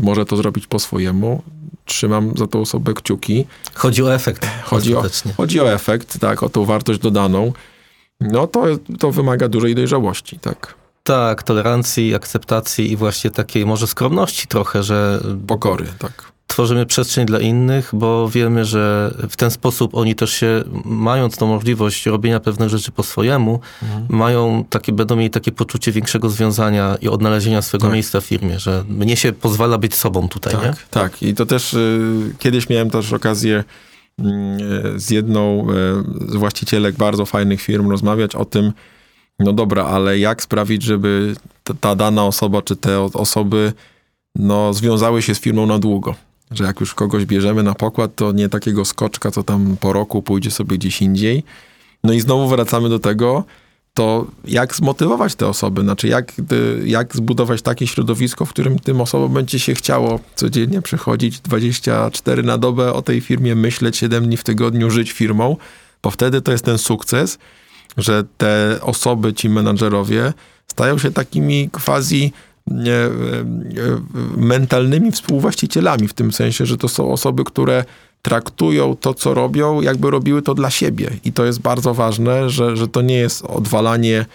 może to zrobić po swojemu. Trzymam za tą osobę kciuki. Chodzi o efekt. Chodzi o, chodzi o efekt, tak, o tą wartość dodaną. No to, to wymaga dużej dojrzałości, tak. Tak, tolerancji, akceptacji i właśnie takiej może skromności trochę, że... Pokory, tak tworzymy przestrzeń dla innych, bo wiemy, że w ten sposób oni też się, mając tą możliwość robienia pewnych rzeczy po swojemu, mhm. mają takie, będą mieli takie poczucie większego związania i odnalezienia swojego tak. miejsca w firmie, że mnie się pozwala być sobą tutaj, tak, nie? Tak, i to też y, kiedyś miałem też okazję y, z jedną y, z właścicielek bardzo fajnych firm rozmawiać o tym, no dobra, ale jak sprawić, żeby ta, ta dana osoba, czy te osoby no, związały się z firmą na długo że jak już kogoś bierzemy na pokład, to nie takiego skoczka, co tam po roku pójdzie sobie gdzieś indziej. No i znowu wracamy do tego, to jak zmotywować te osoby? Znaczy, jak, jak zbudować takie środowisko, w którym tym osobom będzie się chciało codziennie przychodzić 24 na dobę o tej firmie, myśleć 7 dni w tygodniu, żyć firmą, bo wtedy to jest ten sukces, że te osoby, ci menadżerowie stają się takimi quasi mentalnymi współwłaścicielami, w tym sensie, że to są osoby, które traktują to, co robią, jakby robiły to dla siebie. I to jest bardzo ważne, że, że to nie jest odwalanie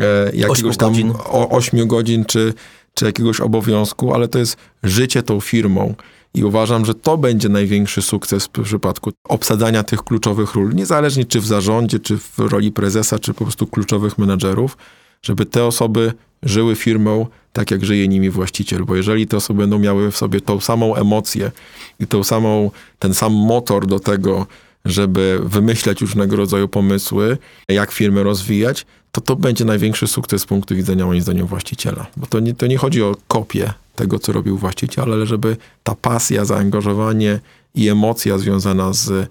e, jakiegoś tam godzin. O, 8 godzin czy, czy jakiegoś obowiązku, ale to jest życie tą firmą. I uważam, że to będzie największy sukces w przypadku obsadzania tych kluczowych ról, niezależnie czy w zarządzie, czy w roli prezesa, czy po prostu kluczowych menedżerów, żeby te osoby żyły firmą tak, jak żyje nimi właściciel. Bo jeżeli te osoby będą miały w sobie tą samą emocję i tą samą, ten sam motor do tego, żeby wymyślać różnego rodzaju pomysły, jak firmę rozwijać, to to będzie największy sukces z punktu widzenia moim zdaniem właściciela. Bo to nie, to nie chodzi o kopię tego, co robił właściciel, ale żeby ta pasja, zaangażowanie i emocja związana z e,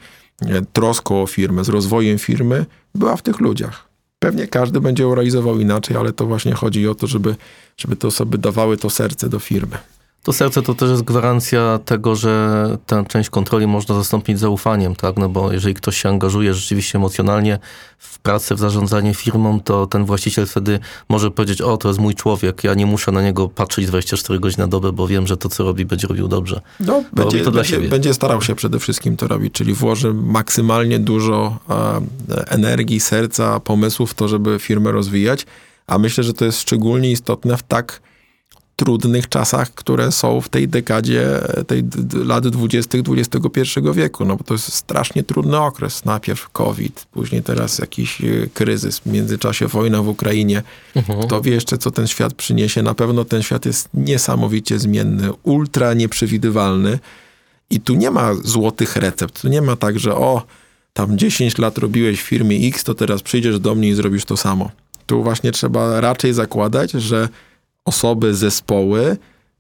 troską o firmę, z rozwojem firmy była w tych ludziach. Pewnie każdy będzie ją realizował inaczej, ale to właśnie chodzi o to, żeby, żeby te osoby dawały to serce do firmy. To serce to też jest gwarancja tego, że tę część kontroli można zastąpić zaufaniem, tak? No bo jeżeli ktoś się angażuje rzeczywiście emocjonalnie w pracę, w zarządzanie firmą, to ten właściciel wtedy może powiedzieć, o, to jest mój człowiek, ja nie muszę na niego patrzeć 24 godziny na dobę, bo wiem, że to, co robi, będzie robił dobrze. No, będzie, to dla będzie, siebie. będzie starał się przede wszystkim to robić, czyli włoży maksymalnie dużo e, energii, serca, pomysłów w to, żeby firmę rozwijać, a myślę, że to jest szczególnie istotne w tak trudnych czasach, które są w tej dekadzie, tej lat 20. XXI wieku, no bo to jest strasznie trudny okres. Najpierw COVID, później teraz jakiś e, kryzys, w międzyczasie wojna w Ukrainie. Mhm. Kto wie jeszcze, co ten świat przyniesie. Na pewno ten świat jest niesamowicie zmienny, ultra nieprzewidywalny i tu nie ma złotych recept. Tu nie ma tak, że o, tam 10 lat robiłeś w firmie X, to teraz przyjdziesz do mnie i zrobisz to samo. Tu właśnie trzeba raczej zakładać, że osoby, zespoły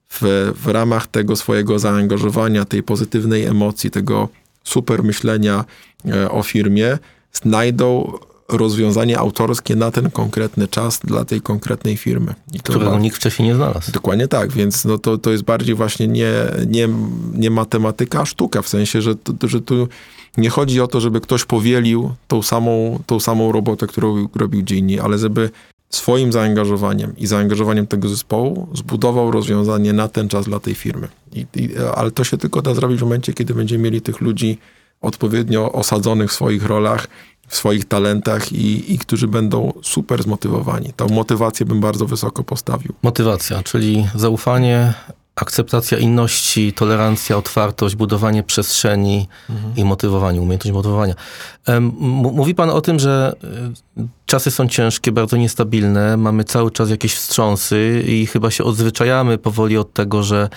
w, w ramach tego swojego zaangażowania, tej pozytywnej emocji, tego super myślenia e, o firmie, znajdą rozwiązanie autorskie na ten konkretny czas dla tej konkretnej firmy. I Którego ma... nikt wcześniej nie znalazł. Dokładnie tak, więc no to, to jest bardziej właśnie nie, nie, nie matematyka, a sztuka, w sensie, że, że tu nie chodzi o to, żeby ktoś powielił tą samą, tą samą robotę, którą robił dziennie, ale żeby swoim zaangażowaniem i zaangażowaniem tego zespołu zbudował rozwiązanie na ten czas dla tej firmy. I, i, ale to się tylko da zrobić w momencie, kiedy będziemy mieli tych ludzi odpowiednio osadzonych w swoich rolach, w swoich talentach i, i którzy będą super zmotywowani. Tą motywację bym bardzo wysoko postawił. Motywacja, czyli zaufanie, akceptacja inności, tolerancja, otwartość, budowanie przestrzeni mhm. i motywowanie, umiejętność motywowania. Mówi pan o tym, że e, czasy są ciężkie, bardzo niestabilne, mamy cały czas jakieś wstrząsy i chyba się odzwyczajamy powoli od tego, że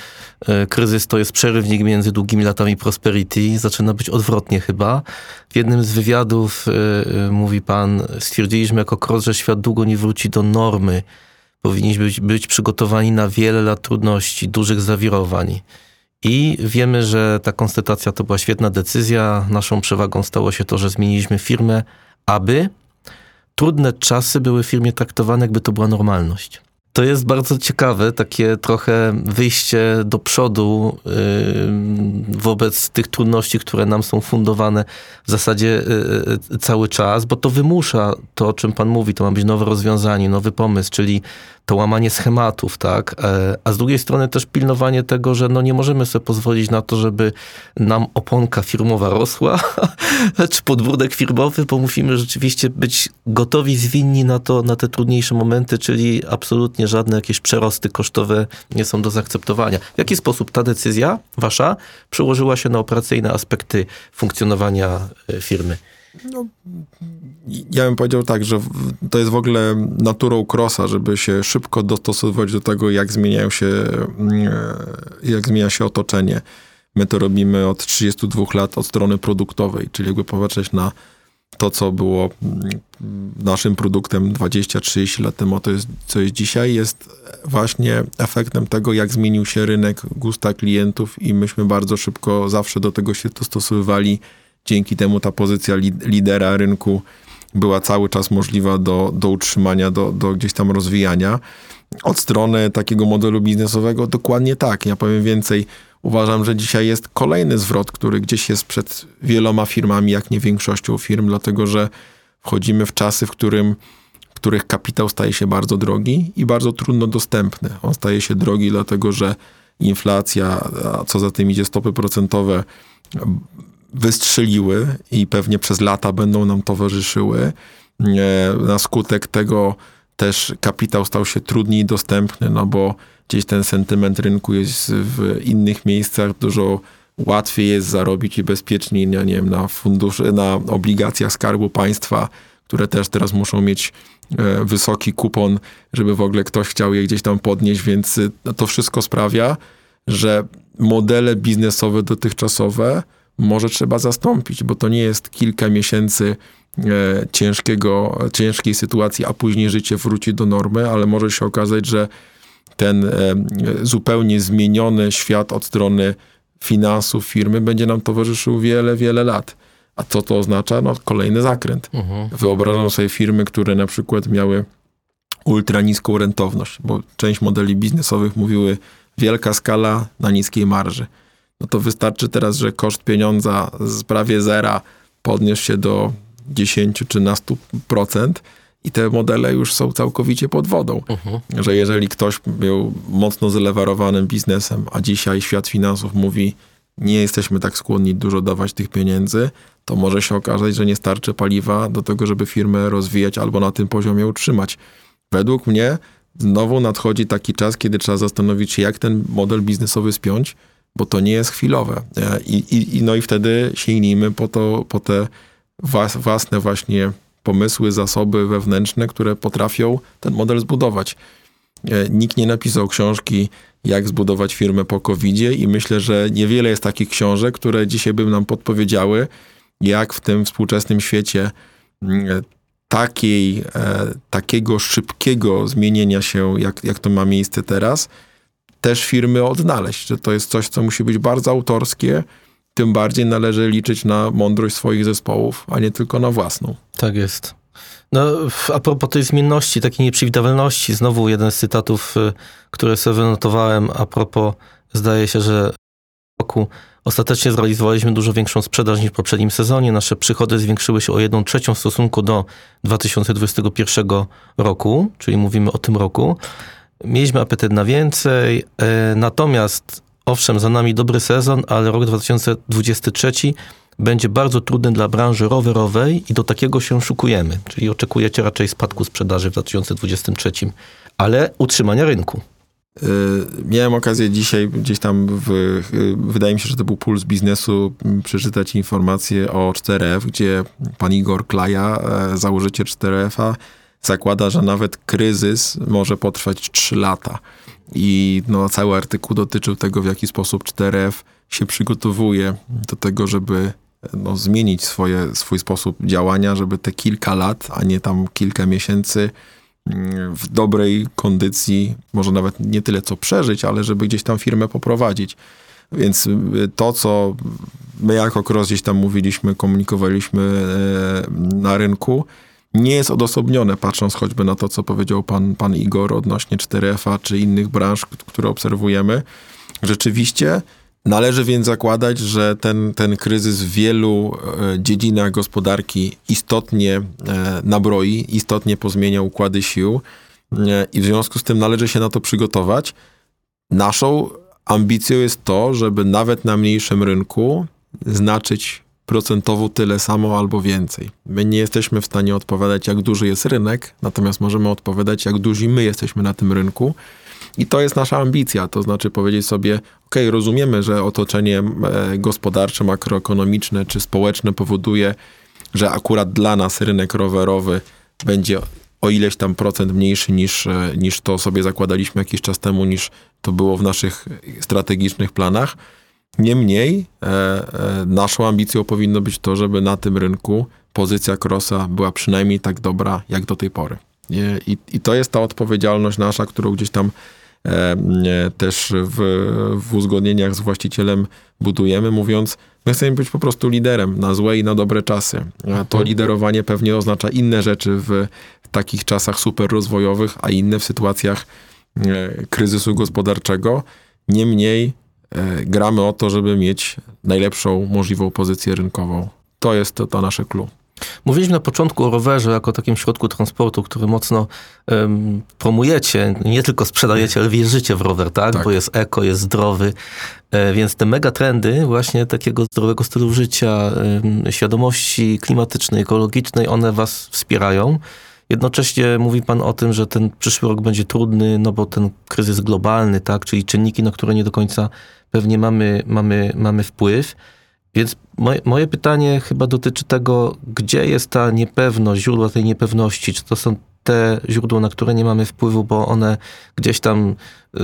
e, kryzys to jest przerywnik między długimi latami prosperity. Zaczyna być odwrotnie chyba. W jednym z wywiadów e, mówi pan, stwierdziliśmy jako KROS, że świat długo nie wróci do normy powinniśmy być, być przygotowani na wiele lat trudności, dużych zawirowań. I wiemy, że ta konstatacja to była świetna decyzja. Naszą przewagą stało się to, że zmieniliśmy firmę, aby trudne czasy były w firmie traktowane, jakby to była normalność. To jest bardzo ciekawe, takie trochę wyjście do przodu yy, wobec tych trudności, które nam są fundowane w zasadzie yy, cały czas, bo to wymusza to, o czym Pan mówi. To ma być nowe rozwiązanie, nowy pomysł, czyli to łamanie schematów, tak? E, a z drugiej strony też pilnowanie tego, że no nie możemy sobie pozwolić na to, żeby nam oponka firmowa rosła, czy podwórek firmowy, bo musimy rzeczywiście być gotowi, zwinni na to, na te trudniejsze momenty, czyli absolutnie żadne jakieś przerosty kosztowe nie są do zaakceptowania. W jaki sposób ta decyzja wasza przełożyła się na operacyjne aspekty funkcjonowania e, firmy? No, ja bym powiedział tak, że to jest w ogóle naturą krosa, żeby się szybko dostosowywać do tego, jak zmieniają się, mm, jak zmienia się otoczenie. My to robimy od 32 lat od strony produktowej, czyli jakby popatrzeć na to, co było mm, naszym produktem 20-30 lat temu, to jest, co jest dzisiaj, jest właśnie efektem tego, jak zmienił się rynek, gusta klientów i myśmy bardzo szybko zawsze do tego się dostosowywali Dzięki temu ta pozycja lidera rynku była cały czas możliwa do, do utrzymania, do, do gdzieś tam rozwijania. Od strony takiego modelu biznesowego dokładnie tak. Ja powiem więcej. Uważam, że dzisiaj jest kolejny zwrot, który gdzieś jest przed wieloma firmami, jak nie większością firm, dlatego że wchodzimy w czasy, w którym których kapitał staje się bardzo drogi i bardzo trudno dostępny. On staje się drogi, dlatego że inflacja, a co za tym idzie stopy procentowe, wystrzeliły i pewnie przez lata będą nam towarzyszyły. Na skutek tego też kapitał stał się trudniej dostępny, no bo gdzieś ten sentyment rynku jest w innych miejscach dużo łatwiej jest zarobić i bezpieczniej, nie wiem, na funduszy, na obligacjach Skarbu Państwa, które też teraz muszą mieć e, wysoki kupon, żeby w ogóle ktoś chciał je gdzieś tam podnieść, więc y, to wszystko sprawia, że modele biznesowe dotychczasowe może trzeba zastąpić, bo to nie jest kilka miesięcy e, ciężkiego, ciężkiej sytuacji, a później życie wróci do normy, ale może się okazać, że ten e, zupełnie zmieniony świat od strony finansów firmy będzie nam towarzyszył wiele, wiele lat. A co to oznacza? No, kolejny zakręt. Mhm. Wyobrażam sobie firmy, które na przykład miały ultra niską rentowność, bo część modeli biznesowych mówiły wielka skala na niskiej marży. No to wystarczy teraz, że koszt pieniądza z prawie zera podniósł się do 10-13% i te modele już są całkowicie pod wodą. Uh-huh. Że jeżeli ktoś był mocno zelewarowanym biznesem, a dzisiaj świat finansów mówi, nie jesteśmy tak skłonni dużo dawać tych pieniędzy, to może się okazać, że nie starczy paliwa do tego, żeby firmę rozwijać albo na tym poziomie utrzymać. Według mnie znowu nadchodzi taki czas, kiedy trzeba zastanowić się, jak ten model biznesowy spiąć, bo to nie jest chwilowe. E, I, i, no i wtedy sięgnijmy po, to, po te własne właśnie pomysły, zasoby wewnętrzne, które potrafią ten model zbudować. E, nikt nie napisał książki, jak zbudować firmę po covid i myślę, że niewiele jest takich książek, które dzisiaj by nam podpowiedziały, jak w tym współczesnym świecie mm, takiej, e, takiego szybkiego zmienienia się, jak, jak to ma miejsce teraz, też firmy odnaleźć, że to jest coś, co musi być bardzo autorskie, tym bardziej należy liczyć na mądrość swoich zespołów, a nie tylko na własną. Tak jest. No, a propos tej zmienności, takiej nieprzewidywalności, znowu jeden z cytatów, y, które sobie wynotowałem a propos, zdaje się, że roku ostatecznie zrealizowaliśmy dużo większą sprzedaż niż w poprzednim sezonie. Nasze przychody zwiększyły się o 1 trzecią w stosunku do 2021 roku, czyli mówimy o tym roku. Mieliśmy apetyt na więcej, e, natomiast owszem, za nami dobry sezon, ale rok 2023 będzie bardzo trudny dla branży rowerowej i do takiego się szukujemy. Czyli oczekujecie raczej spadku sprzedaży w 2023, ale utrzymania rynku. E, miałem okazję dzisiaj gdzieś tam, w, wydaje mi się, że to był puls biznesu, przeczytać informacje o 4F, gdzie pan Igor Klaja, e, założyciel 4F-a, zakłada, że nawet kryzys może potrwać 3 lata. I no, cały artykuł dotyczył tego, w jaki sposób 4F się przygotowuje do tego, żeby no, zmienić swoje, swój sposób działania, żeby te kilka lat, a nie tam kilka miesięcy mm, w dobrej kondycji, może nawet nie tyle co przeżyć, ale żeby gdzieś tam firmę poprowadzić. Więc y, to, co my jako Cross gdzieś tam mówiliśmy, komunikowaliśmy e, na rynku, nie jest odosobnione, patrząc choćby na to, co powiedział pan, pan Igor odnośnie 4FA czy innych branż, które obserwujemy. Rzeczywiście należy więc zakładać, że ten, ten kryzys w wielu e, dziedzinach gospodarki istotnie e, nabroi, istotnie pozmienia układy sił e, i w związku z tym należy się na to przygotować. Naszą ambicją jest to, żeby nawet na mniejszym rynku znaczyć procentowo tyle samo albo więcej. My nie jesteśmy w stanie odpowiadać, jak duży jest rynek, natomiast możemy odpowiadać, jak duzi my jesteśmy na tym rynku. I to jest nasza ambicja, to znaczy powiedzieć sobie, ok, rozumiemy, że otoczenie e, gospodarcze, makroekonomiczne czy społeczne powoduje, że akurat dla nas rynek rowerowy będzie o ileś tam procent mniejszy niż, e, niż to sobie zakładaliśmy jakiś czas temu, niż to było w naszych strategicznych planach Niemniej e, e, naszą ambicją powinno być to, żeby na tym rynku pozycja Crossa była przynajmniej tak dobra jak do tej pory. I, I, to jest ta odpowiedzialność nasza, którą gdzieś tam e, też w, w uzgodnieniach z właścicielem budujemy, mówiąc, my chcemy być po prostu liderem na złe i na dobre czasy. A to liderowanie pewnie oznacza inne rzeczy w takich czasach super rozwojowych, a inne w sytuacjach kryzysu gospodarczego. Niemniej gramy o to, żeby mieć najlepszą możliwą pozycję rynkową. To jest to, to nasze clue. Mówiliśmy na początku o rowerze jako takim środku transportu, który mocno um, promujecie, nie tylko sprzedajecie, ale wierzycie w rower, tak? tak? Bo jest eko, jest zdrowy. E, więc te megatrendy właśnie takiego zdrowego stylu życia, świadomości klimatycznej, ekologicznej, one was wspierają. Jednocześnie mówi pan o tym, że ten przyszły rok będzie trudny, no bo ten kryzys globalny, tak? Czyli czynniki, na które nie do końca pewnie mamy, mamy, mamy wpływ. Więc moje, moje, pytanie chyba dotyczy tego, gdzie jest ta niepewność, źródła tej niepewności. Czy to są te źródła, na które nie mamy wpływu, bo one gdzieś tam y,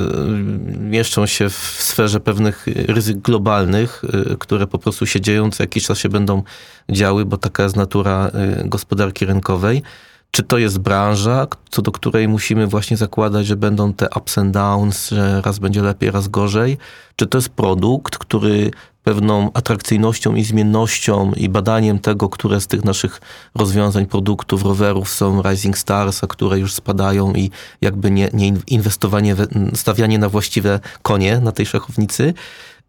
mieszczą się w sferze pewnych ryzyk globalnych, y, które po prostu się dzieją, co jakiś czas się będą działy, bo taka jest natura y, gospodarki rynkowej. Czy to jest branża, co do której musimy właśnie zakładać, że będą te ups and downs, że raz będzie lepiej, raz gorzej? Czy to jest produkt, który pewną atrakcyjnością i zmiennością i badaniem tego, które z tych naszych rozwiązań, produktów, rowerów są Rising Stars, a które już spadają i jakby nie, nie inwestowanie, stawianie na właściwe konie na tej szachownicy.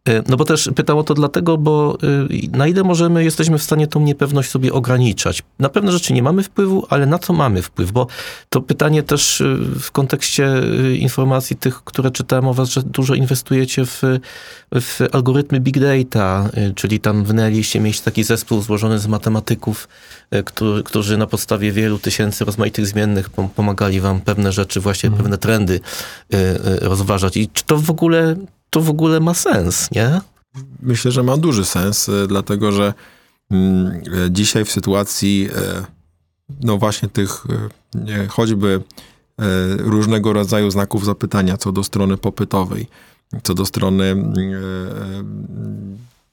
E, no bo też pytam o to dlatego, bo e, na ile możemy, jesteśmy w stanie tą niepewność sobie ograniczać. Na pewne rzeczy nie mamy wpływu, ale na co mamy wpływ? Bo to pytanie też e, w kontekście informacji tych, które czytałem o was, że dużo inwestujecie w, w algorytmy big data, czyli tam wynęliście mieć taki zespół złożony z matematyków, który, którzy na podstawie wielu tysięcy rozmaitych zmiennych pomagali wam pewne rzeczy, właśnie mhm. pewne trendy rozważać. I czy to w ogóle to w ogóle ma sens, nie? Myślę, że ma duży sens, e, dlatego że mm, e, dzisiaj w sytuacji e, no właśnie tych choćby różnego rodzaju znaków zapytania co do strony popytowej, co do strony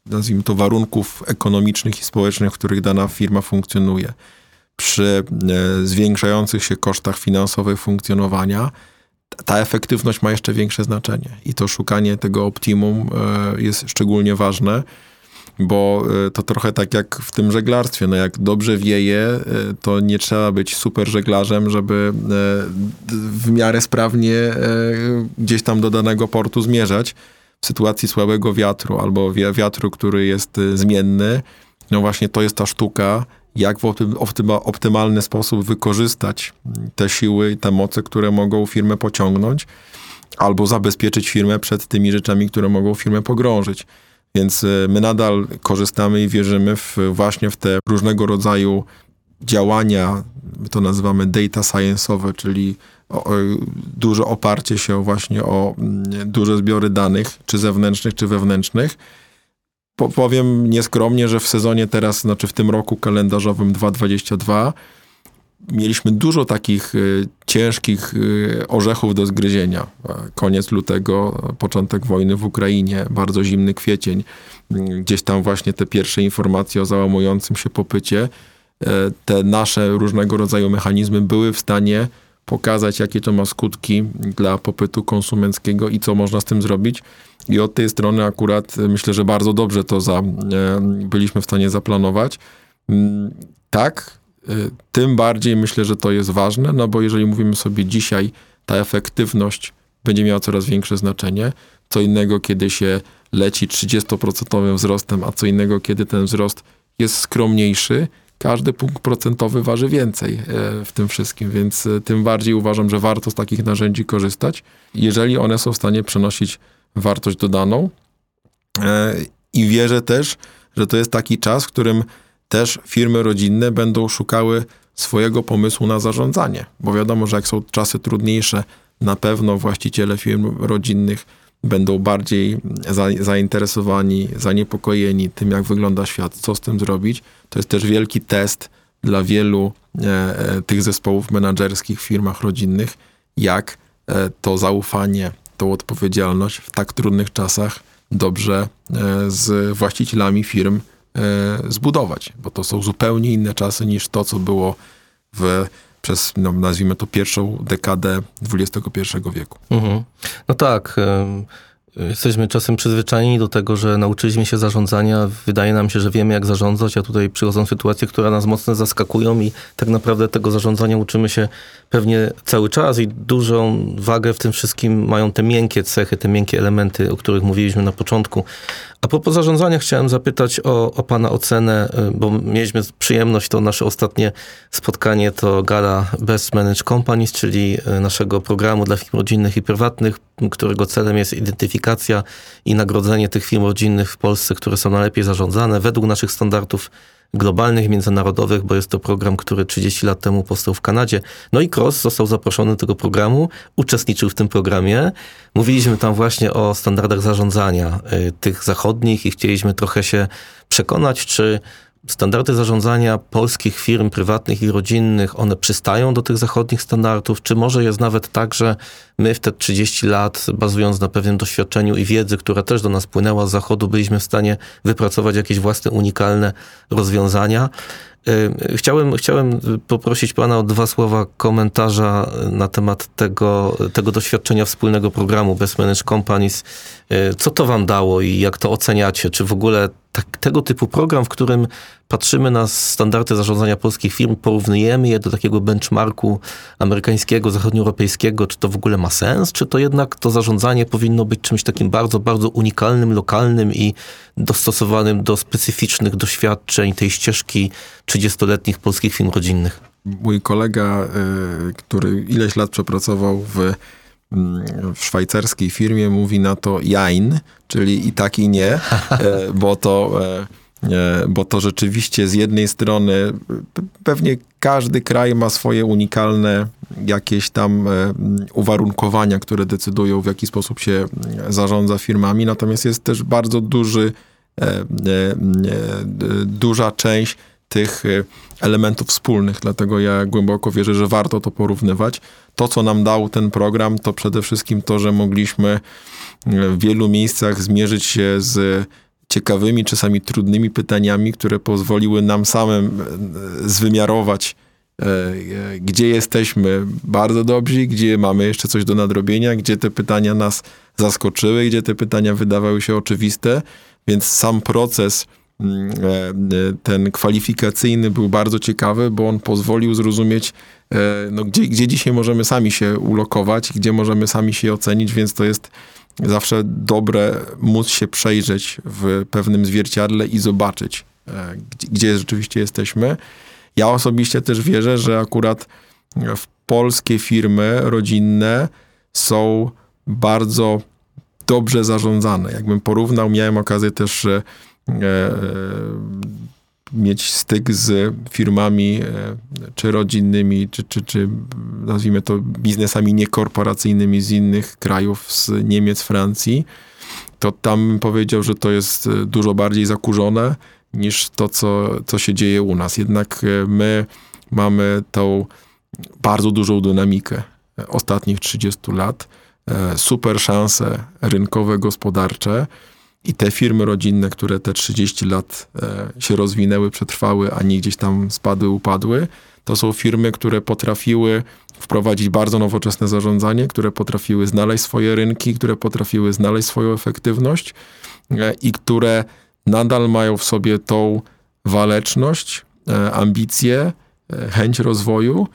nazwijmy to warunków ekonomicznych i społecznych, w których dana firma funkcjonuje. Przy zwiększających się kosztach finansowych funkcjonowania, ta efektywność ma jeszcze większe znaczenie i to szukanie tego optimum e, jest szczególnie ważne, bo e, to trochę tak jak w tym żeglarstwie. No jak dobrze wieje, e, to nie trzeba być super żeglarzem, żeby w miarę sprawnie gdzieś tam do danego portu zmierzać. W sytuacji słabego wiatru albo wiatru, który jest zmienny, no właśnie to jest ta sztuka, jak w optymalny sposób wykorzystać te siły i te moce, które mogą firmę pociągnąć, albo zabezpieczyć firmę przed tymi rzeczami, które mogą firmę pogrążyć. Więc e, my nadal korzystamy i wierzymy w, właśnie w te różnego rodzaju działania, my to nazywamy data science'owe, czyli duże oparcie się właśnie o mm, duże zbiory danych, czy zewnętrznych, czy wewnętrznych, powiem nieskromnie, że w sezonie teraz, znaczy w tym roku kalendarzowym 2022 mieliśmy dużo takich y, ciężkich y, orzechów do zgryzienia. Koniec lutego, początek wojny w Ukrainie, bardzo zimny kwiecień, gdzieś tam właśnie te pierwsze informacje o załamującym się popycie, te nasze różnego rodzaju mechanizmy były w stanie pokazać, jakie to ma skutki dla popytu konsumenckiego i co można z tym zrobić. I od tej strony akurat myślę, że bardzo dobrze to za, e, byliśmy w stanie zaplanować. Mm, tak, e, tym bardziej myślę, że to jest ważne, no bo jeżeli mówimy sobie dzisiaj, ta efektywność będzie miała coraz większe znaczenie. Co innego, kiedy się leci 30% wzrostem, a co innego, kiedy ten wzrost jest skromniejszy każdy punkt procentowy waży więcej e, w tym wszystkim, więc e, tym bardziej uważam, że warto z takich narzędzi korzystać, jeżeli one są w stanie przenosić wartość dodaną. E, I wierzę też, że to jest taki czas, w którym też firmy rodzinne będą szukały swojego pomysłu na zarządzanie, bo wiadomo, że jak są czasy trudniejsze, na pewno właściciele firm rodzinnych będą bardziej za, zainteresowani, zaniepokojeni tym, jak wygląda świat, co z tym zrobić. To jest też wielki test dla wielu e, e, tych zespołów menedżerskich w firmach rodzinnych, jak e, to zaufanie, tą odpowiedzialność w tak trudnych czasach dobrze e, z właścicielami firm e, zbudować, bo to są zupełnie inne czasy niż to, co było w przez, no, nazwijmy to, pierwszą dekadę XXI wieku. Mhm. No tak. Jesteśmy czasem przyzwyczajeni do tego, że nauczyliśmy się zarządzania. Wydaje nam się, że wiemy, jak zarządzać, a tutaj przychodzą sytuacje, które nas mocno zaskakują i tak naprawdę tego zarządzania uczymy się pewnie cały czas i dużą wagę w tym wszystkim mają te miękkie cechy, te miękkie elementy, o których mówiliśmy na początku. A propos zarządzania chciałem zapytać o, o Pana ocenę, y, bo mieliśmy przyjemność, to nasze ostatnie spotkanie to gala Best Managed Companies, czyli y, naszego programu dla firm rodzinnych i prywatnych, którego celem jest identyfikacja i nagrodzenie tych firm rodzinnych w Polsce, które są najlepiej zarządzane według naszych standardów globalnych, międzynarodowych, bo jest to program, który 30 lat temu powstał w Kanadzie. No i Cross został zaproszony do tego programu, uczestniczył w tym programie. Mówiliśmy tam właśnie o standardach zarządzania y, tych zachodnich i chcieliśmy trochę się przekonać, czy standardy zarządzania polskich firm prywatnych i rodzinnych, one przystają do tych zachodnich standardów, czy może jest nawet tak, że my w te 30 lat, bazując na pewnym doświadczeniu i wiedzy, która też do nas płynęła z zachodu, byliśmy w stanie wypracować jakieś własne, unikalne rozwiązania. Y, Chciałem, chciałem poprosić Pana o dwa słowa komentarza na temat tego, tego doświadczenia wspólnego programu Best Managed Companies. Y, Co to Wam dało i jak to oceniacie? Czy w ogóle tak, tego typu program, w którym patrzymy na standardy zarządzania polskich firm, porównujemy je do takiego benchmarku amerykańskiego, zachodnioeuropejskiego, czy to w ogóle ma sens? Czy to jednak to zarządzanie powinno być czymś takim bardzo, bardzo unikalnym, lokalnym i dostosowanym do specyficznych doświadczeń tej ścieżki 30-letnich polskich firm rodzinnych? Mój kolega, y, który ileś lat przepracował w, mm, w szwajcarskiej firmie, mówi na to jain, czyli i tak i nie, e, bo to, e, e, bo to rzeczywiście z jednej strony p- pewnie każdy kraj ma swoje unikalne jakieś tam e, uwarunkowania, które decydują w jaki sposób się zarządza firmami, natomiast jest też bardzo duży, e, e, e, duża część tych e, elementów wspólnych, dlatego ja głęboko wierzę, że warto to porównywać. To, co nam dał ten program, to przede wszystkim to, że mogliśmy e, w wielu miejscach zmierzyć się z ciekawymi, czasami trudnymi pytaniami, które pozwoliły nam samym e, zwymiarować, e, e, gdzie jesteśmy bardzo dobrzy, gdzie mamy jeszcze coś do nadrobienia, gdzie te pytania nas zaskoczyły, gdzie te pytania wydawały się oczywiste, więc sam proces mm, ten kwalifikacyjny był bardzo ciekawy, bo on pozwolił zrozumieć, no, gdzie, gdzie dzisiaj możemy sami się ulokować, gdzie możemy sami się ocenić, więc to jest zawsze dobre móc się przejrzeć w pewnym zwierciadle i zobaczyć, e, gdzie, rzeczywiście jesteśmy. Ja osobiście też wierzę, że akurat w polskie firmy rodzinne są bardzo dobrze zarządzane. Jakbym porównał, miałem okazję też e, e, mieć styk z firmami e, czy rodzinnymi, czy, czy, czy nazwijmy to biznesami niekorporacyjnymi z innych krajów, z Niemiec, Francji, to tam powiedział, że to jest e, dużo bardziej zakurzone niż to, co, co się dzieje u nas. Jednak e, my mamy tą bardzo dużą dynamikę ostatnich 30 lat, super szanse rynkowe, gospodarcze i te firmy rodzinne, które te 30 lat e, się rozwinęły, przetrwały, a nie gdzieś tam spadły, upadły, to są firmy, które potrafiły wprowadzić bardzo nowoczesne zarządzanie, które potrafiły znaleźć swoje rynki, które potrafiły znaleźć swoją efektywność e, i które nadal mają w sobie tą waleczność, e, ambicje, e, chęć rozwoju,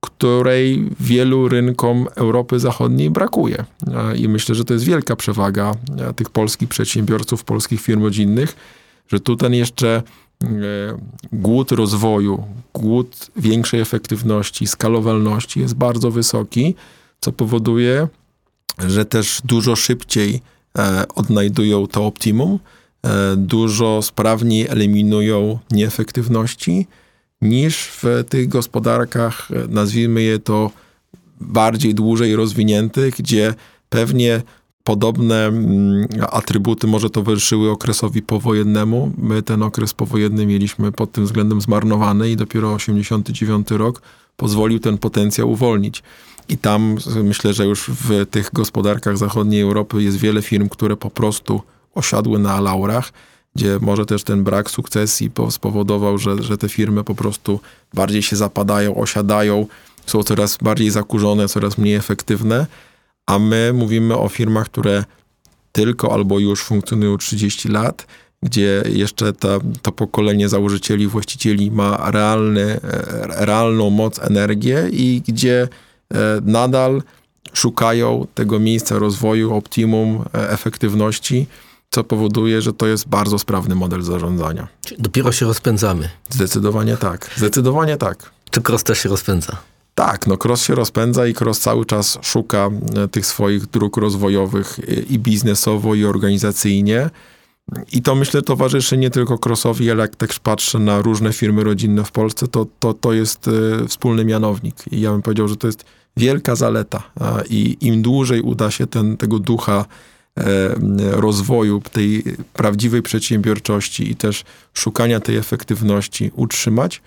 której wielu rynkom Europy Zachodniej brakuje. I myślę, że to jest wielka przewaga tych polskich przedsiębiorców, polskich firm rodzinnych, że tu ten jeszcze e, głód rozwoju, głód większej efektywności, skalowalności jest bardzo wysoki, co powoduje, że też dużo szybciej e, odnajdują to optimum, e, dużo sprawniej eliminują nieefektywności niż w tych gospodarkach, nazwijmy je to bardziej dłużej rozwiniętych, gdzie pewnie podobne mm, atrybuty może towarzyszyły okresowi powojennemu. My ten okres powojenny mieliśmy pod tym względem zmarnowany i dopiero 89 rok pozwolił ten potencjał uwolnić. I tam myślę, że już w tych gospodarkach zachodniej Europy jest wiele firm, które po prostu osiadły na laurach, gdzie może też ten brak sukcesji po- spowodował, że, że te firmy po prostu bardziej się zapadają, osiadają są coraz bardziej zakurzone, coraz mniej efektywne, a my mówimy o firmach, które tylko albo już funkcjonują 30 lat, gdzie jeszcze ta, to pokolenie założycieli, właścicieli ma realny, e, realną moc, energię i gdzie e, nadal szukają tego miejsca rozwoju, optimum, e, efektywności, co powoduje, że to jest bardzo sprawny model zarządzania. Dopiero się rozpędzamy. Zdecydowanie tak. Zdecydowanie tak. Czy Cross też się rozpędza? Tak, no Cross się rozpędza i Cross cały czas szuka tych swoich dróg rozwojowych i biznesowo, i organizacyjnie. I to myślę towarzyszy nie tylko Crossowi, ale jak też patrzę na różne firmy rodzinne w Polsce, to, to, to jest y, wspólny mianownik. I ja bym powiedział, że to jest wielka zaleta. I im dłużej uda się ten, tego ducha e, rozwoju, tej prawdziwej przedsiębiorczości i też szukania tej efektywności utrzymać,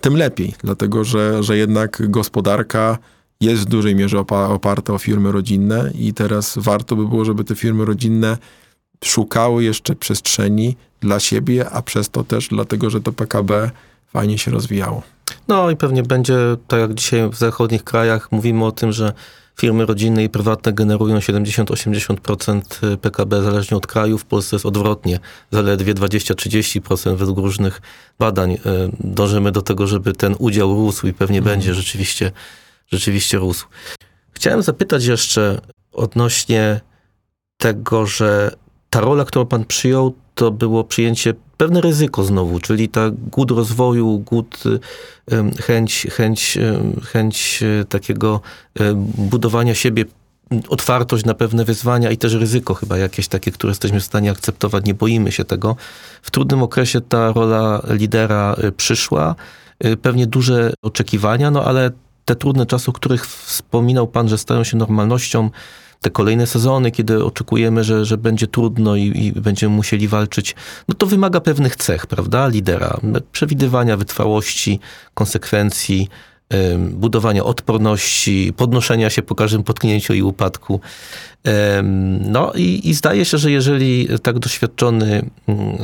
tym lepiej, dlatego że, że jednak gospodarka jest w dużej mierze oparta o firmy rodzinne i teraz warto by było, żeby te firmy rodzinne szukały jeszcze przestrzeni dla siebie, a przez to też dlatego, że to PKB fajnie się rozwijało. No i pewnie będzie, tak jak dzisiaj w zachodnich krajach mówimy o tym, że firmy rodzinne i prywatne generują 70-80% PKB zależnie od kraju. W Polsce jest odwrotnie, zaledwie 20-30% według różnych badań. E, dążymy do tego, żeby ten udział rósł i pewnie mhm. będzie rzeczywiście, rzeczywiście rósł. Chciałem zapytać jeszcze odnośnie tego, że ta rola, którą pan przyjął, to było przyjęcie pewne ryzyko znowu, czyli ta głód rozwoju, głód, chęć, chęć, chęć e, takiego budowania siebie, otwartość na pewne wyzwania i też ryzyko chyba jakieś takie, które jesteśmy w stanie akceptować, nie boimy się tego. W trudnym okresie ta rola lidera przyszła, pewnie duże oczekiwania, no ale te trudne czasy, o których wspominał pan, że stają się normalnością, te kolejne sezony, kiedy oczekujemy, że, że będzie trudno i, i, będziemy musieli walczyć, no to wymaga pewnych cech, prawda, lidera, przewidywania wytrwałości, konsekwencji, budowania odporności, podnoszenia się po każdym potknięciu i upadku. No i, i zdaje się, że jeżeli tak doświadczony mm,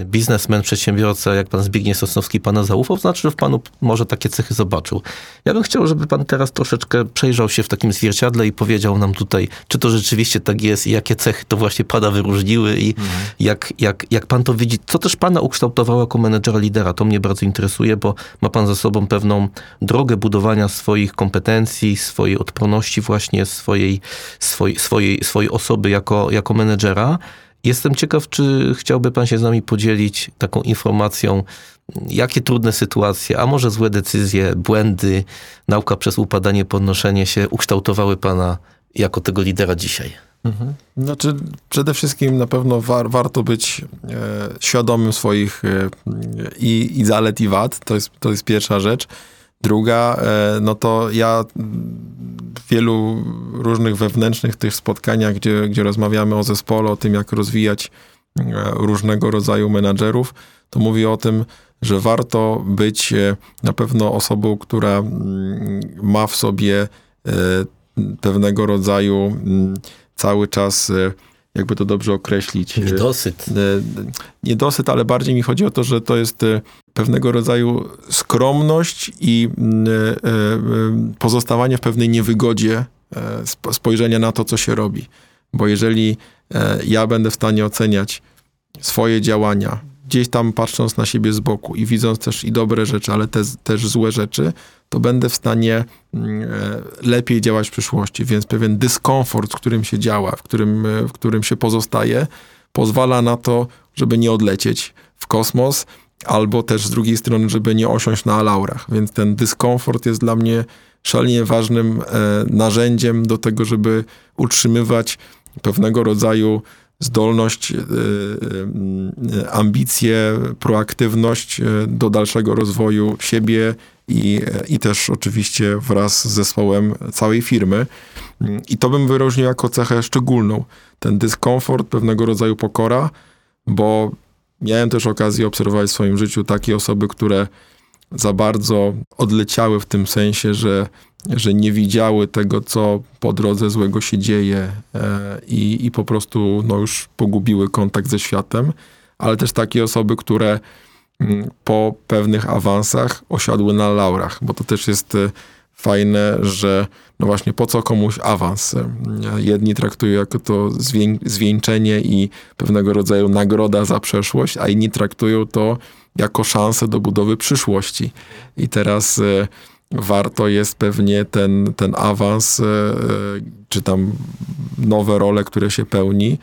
e, biznesmen, przedsiębiorca jak pan Zbigniew Sosnowski pana zaufał, to znaczy, że w panu może takie cechy zobaczył. Ja bym chciał, żeby pan teraz troszeczkę przejrzał się w takim zwierciadle i powiedział nam tutaj, czy to rzeczywiście tak jest i jakie cechy to właśnie pana wyróżniły i mhm. jak, jak, jak pan to widzi. Co też pana ukształtowało jako menedżera lidera? To mnie bardzo interesuje, bo ma pan za sobą pewną drogę budowania swoich kompetencji, swojej odporności właśnie, swojej, swojej swojej, swojej osoby jako, jako menedżera. Jestem ciekaw, czy chciałby Pan się z nami podzielić taką informacją, jakie trudne sytuacje, a może złe decyzje, błędy, nauka przez upadanie, podnoszenie się ukształtowały Pana jako tego lidera dzisiaj? Mhm. Znaczy, przede wszystkim na pewno war, warto być e, świadomym swoich e, i, i zalet, i wad. To jest, to jest pierwsza rzecz. Druga, e, no to ja w wielu różnych wewnętrznych tych spotkaniach, gdzie, gdzie rozmawiamy o zespole, o tym, jak rozwijać e, różnego rodzaju menadżerów, to mówię o tym, że warto być e, na pewno osobą, która mm, ma w sobie pewnego rodzaju mm, cały czas jakby to dobrze określić. Niedosyt. Niedosyt, ale bardziej mi chodzi o to, że to jest pewnego rodzaju skromność i mm, e, e, pozostawanie w pewnej niewygodzie e, spojrzenia na to, co się robi. Bo jeżeli ja będę w stanie oceniać swoje działania, gdzieś tam patrząc na siebie z boku i widząc też i dobre rzeczy, ale te, też złe rzeczy, to będę w stanie mm, lepiej działać w przyszłości. Więc pewien dyskomfort, w którym się działa, w którym, w którym się pozostaje, pozwala na to, żeby nie odlecieć w kosmos, albo też z drugiej strony, żeby nie osiąść na laurach. Więc ten dyskomfort jest dla mnie szalenie ważnym e, narzędziem do tego, żeby utrzymywać pewnego rodzaju zdolność, e, e, ambicje, proaktywność do dalszego rozwoju siebie i, i też oczywiście wraz z zespołem całej firmy. I to bym wyróżnił jako cechę szczególną. Ten dyskomfort, pewnego rodzaju pokora, bo Miałem też okazję obserwować w swoim życiu takie osoby, które za bardzo odleciały w tym sensie, że, że nie widziały tego, co po drodze złego się dzieje e, i, i po prostu no, już pogubiły kontakt ze światem, ale też takie osoby, które po pewnych awansach osiadły na laurach, bo to też jest e, fajne, że no właśnie po co komuś awans? Jedni traktują jako to zwieńczenie i pewnego rodzaju nagroda za przeszłość, a inni traktują to jako szansę do budowy przyszłości. I teraz e, warto jest pewnie ten, ten awans, czy tam nowe role, które się pełni,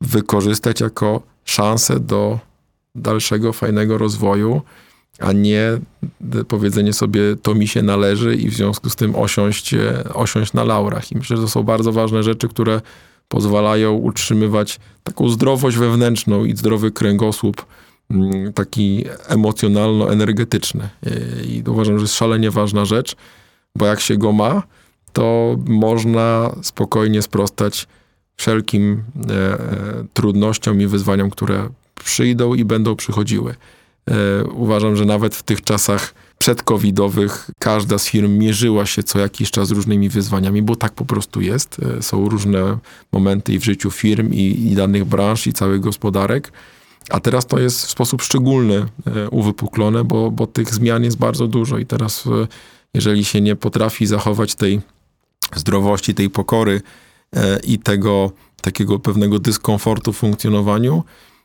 wykorzystać jako szansę do dalszego fajnego rozwoju, a nie powiedzenie sobie to mi się należy i w związku z tym osiąść, osiąść na laurach. I myślę, że to są bardzo ważne rzeczy, które pozwalają utrzymywać taką zdrowość wewnętrzną i zdrowy kręgosłup mm, taki emocjonalno-energetyczny. I uważam, że jest szalenie ważna rzecz, bo jak się go ma, to można spokojnie sprostać wszelkim e, e, trudnościom i wyzwaniom, które przyjdą i będą przychodziły. E, uważam, że nawet w tych czasach przedcovidowych każda z firm mierzyła się co jakiś czas z różnymi wyzwaniami, bo tak po prostu jest. E, są różne momenty i w życiu firm, i, i danych branż, i całych gospodarek. A teraz to jest w sposób szczególny e, uwypuklone, bo, bo tych zmian jest bardzo dużo i teraz jeżeli się nie potrafi zachować tej zdrowości, tej pokory i tego takiego pewnego dyskomfortu w funkcjonowaniu,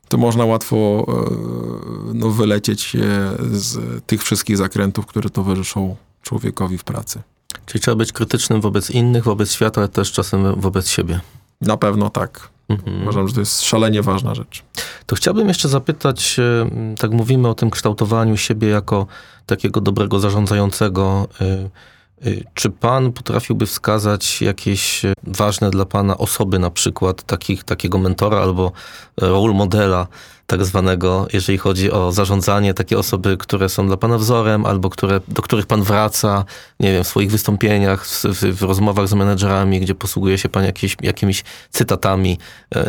to można łatwo e, no, wylecieć z tych wszystkich zakrętów, które towarzyszą człowiekowi w pracy. Czyli trzeba być krytycznym wobec innych, wobec świata, ale też czasem wobec siebie. Na pewno tak. Mhm. Uważam, że to jest szalenie ważna rzecz. To chciałbym jeszcze zapytać, e, tak mówimy o tym kształtowaniu siebie jako takiego dobrego zarządzającego. E, Y, czy pan potrafiłby wskazać jakieś y, ważne dla pana osoby, na przykład takich, takiego mentora albo role modela, tak zwanego, jeżeli chodzi o zarządzanie, takie osoby, które są dla pana wzorem, albo które, do których pan wraca, nie wiem, w swoich wystąpieniach, w, w, w rozmowach z menedżerami, gdzie posługuje się pan jakieś, jakimiś cytatami,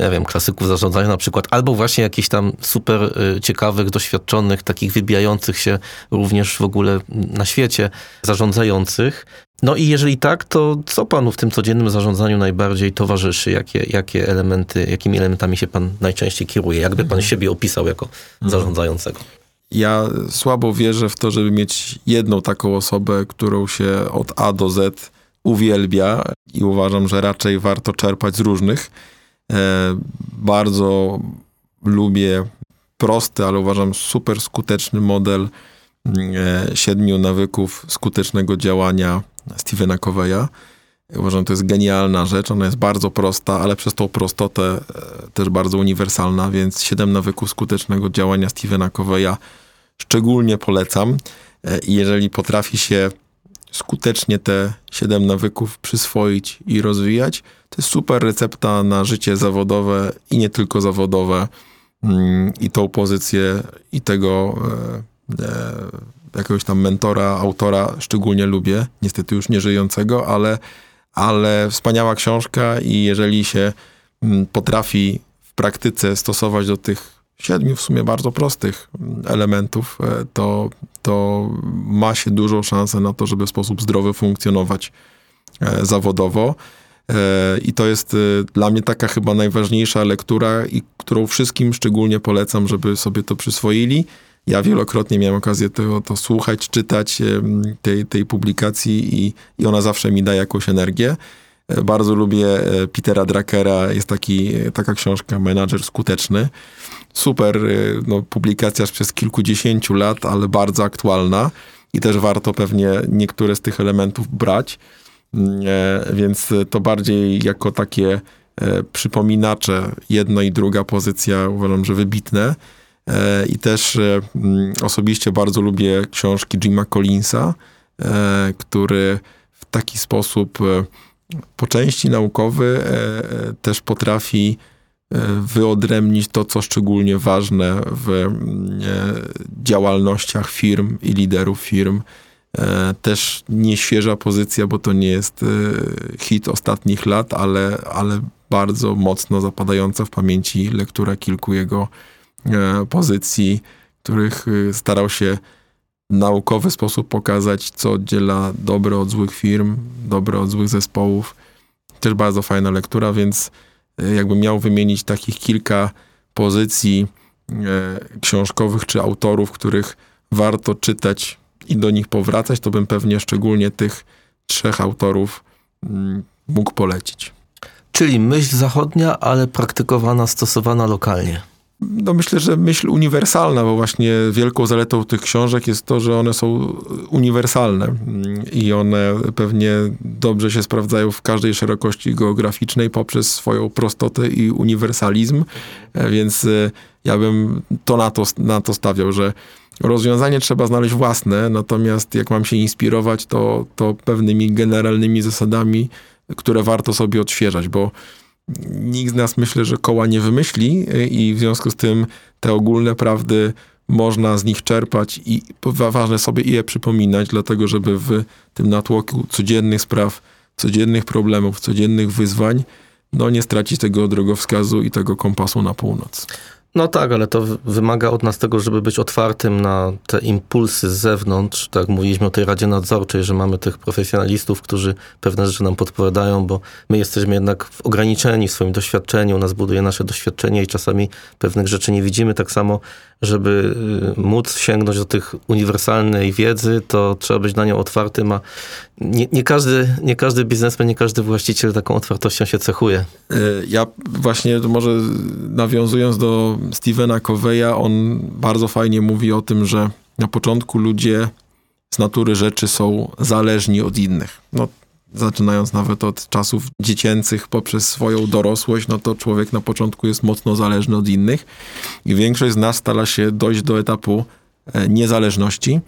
nie wiem, klasyków zarządzania na przykład, albo właśnie jakichś tam super e, ciekawych, doświadczonych, takich wybijających się również w ogóle na świecie zarządzających. No i jeżeli tak, to co panu w tym codziennym zarządzaniu najbardziej towarzyszy? Jakie, jakie elementy, jakimi elementami się pan najczęściej kieruje? Jakby pan mhm. siebie opisał jako mhm. zarządzającego? Ja słabo wierzę w to, żeby mieć jedną taką osobę, którą się od A do Z uwielbia i uważam, że raczej warto czerpać z różnych. E, bardzo lubię prosty, ale uważam super skuteczny model e, siedmiu nawyków skutecznego działania Stephena Coveya. Uważam, że to jest genialna rzecz. Ona jest bardzo prosta, ale przez tą prostotę e, też bardzo uniwersalna, więc 7 nawyków skutecznego działania Stephena Coveya szczególnie polecam. E, I jeżeli potrafi się skutecznie te 7 nawyków przyswoić i rozwijać, to jest super recepta na życie zawodowe i nie tylko zawodowe. Mm, I tą pozycję i tego e, jakiegoś tam mentora, autora szczególnie lubię, niestety już nie żyjącego, ale, ale wspaniała książka i jeżeli się mm, potrafi w praktyce stosować do tych siedmiu w sumie bardzo prostych mm, elementów, e, to, to ma się dużą szansę na to, żeby w sposób zdrowy funkcjonować e, zawodowo. E, I to jest dla mnie taka chyba najważniejsza lektura, i którą wszystkim szczególnie polecam, żeby sobie to przyswoili. Ja wielokrotnie miałem okazję to, to słuchać, czytać tej, tej publikacji i, i ona zawsze mi daje jakąś energię. E, bardzo lubię e, Petera Drakera, jest taki, e, taka książka Menadżer Skuteczny. Super no, publikacja przez kilkudziesięciu lat, ale bardzo aktualna i też warto pewnie niektóre z tych elementów brać. Mm, więc to bardziej jako takie przypominacze, jedna i druga pozycja uważam, że wybitne. E, I też e, mm, osobiście bardzo lubię książki Jima Collinsa, e, który w taki sposób po części naukowy też potrafi wyodrębnić to, co szczególnie ważne w mm, działalnościach firm i liderów firm. Też nieświeża pozycja, bo to nie jest hit ostatnich lat, ale, ale bardzo mocno zapadająca w pamięci lektura kilku jego pozycji, których e, starał się w naukowy sposób pokazać, co oddziela dobre od złych firm, dobre od złych zespołów. Też bardzo fajna lektura, więc e, jakbym miał wymienić takich kilka pozycji książkowych czy autorów, których warto czytać i do nich powracać, to bym pewnie szczególnie tych trzech autorów mm, mógł polecić. Czyli myśl zachodnia, ale praktykowana, stosowana lokalnie. No myślę, że myśl uniwersalna, bo właśnie wielką zaletą tych książek jest to, że one są uniwersalne i one pewnie dobrze się sprawdzają w każdej szerokości geograficznej poprzez swoją prostotę i uniwersalizm, E, więc e, ja bym to na to, na to stawiał, że rozwiązanie trzeba znaleźć własne, natomiast jak mam się inspirować, to, to pewnymi generalnymi zasadami, które warto sobie odświeżać, bo nikt z nas myślę, że koła nie wymyśli y, i w związku z tym te ogólne prawdy można z nich czerpać i ważne sobie je przypominać, dlatego żeby w tym natłoku codziennych spraw, codziennych problemów, codziennych wyzwań, no nie stracić tego drogowskazu i tego kompasu na północ. No tak, ale to wymaga od nas tego, żeby być otwartym na te impulsy z zewnątrz. Tak mówiliśmy o tej Radzie Nadzorczej, że mamy tych profesjonalistów, którzy pewne rzeczy nam podpowiadają, bo my jesteśmy jednak ograniczeni w swoim doświadczeniu, nas buduje nasze doświadczenie i czasami pewnych rzeczy nie widzimy. Tak samo, żeby y, móc sięgnąć do tych uniwersalnej wiedzy, to trzeba być na nią otwartym, a nie, nie, każdy, nie każdy biznesmen, nie każdy właściciel taką otwartością się cechuje. E, ja właśnie może nawiązując do Stevena Coveya, on bardzo fajnie mówi o tym, że na początku ludzie z natury rzeczy są zależni od innych. No, zaczynając nawet od czasów dziecięcych poprzez swoją dorosłość, no to człowiek na początku jest mocno zależny od innych i większość z nas stara się dojść do etapu e, niezależności.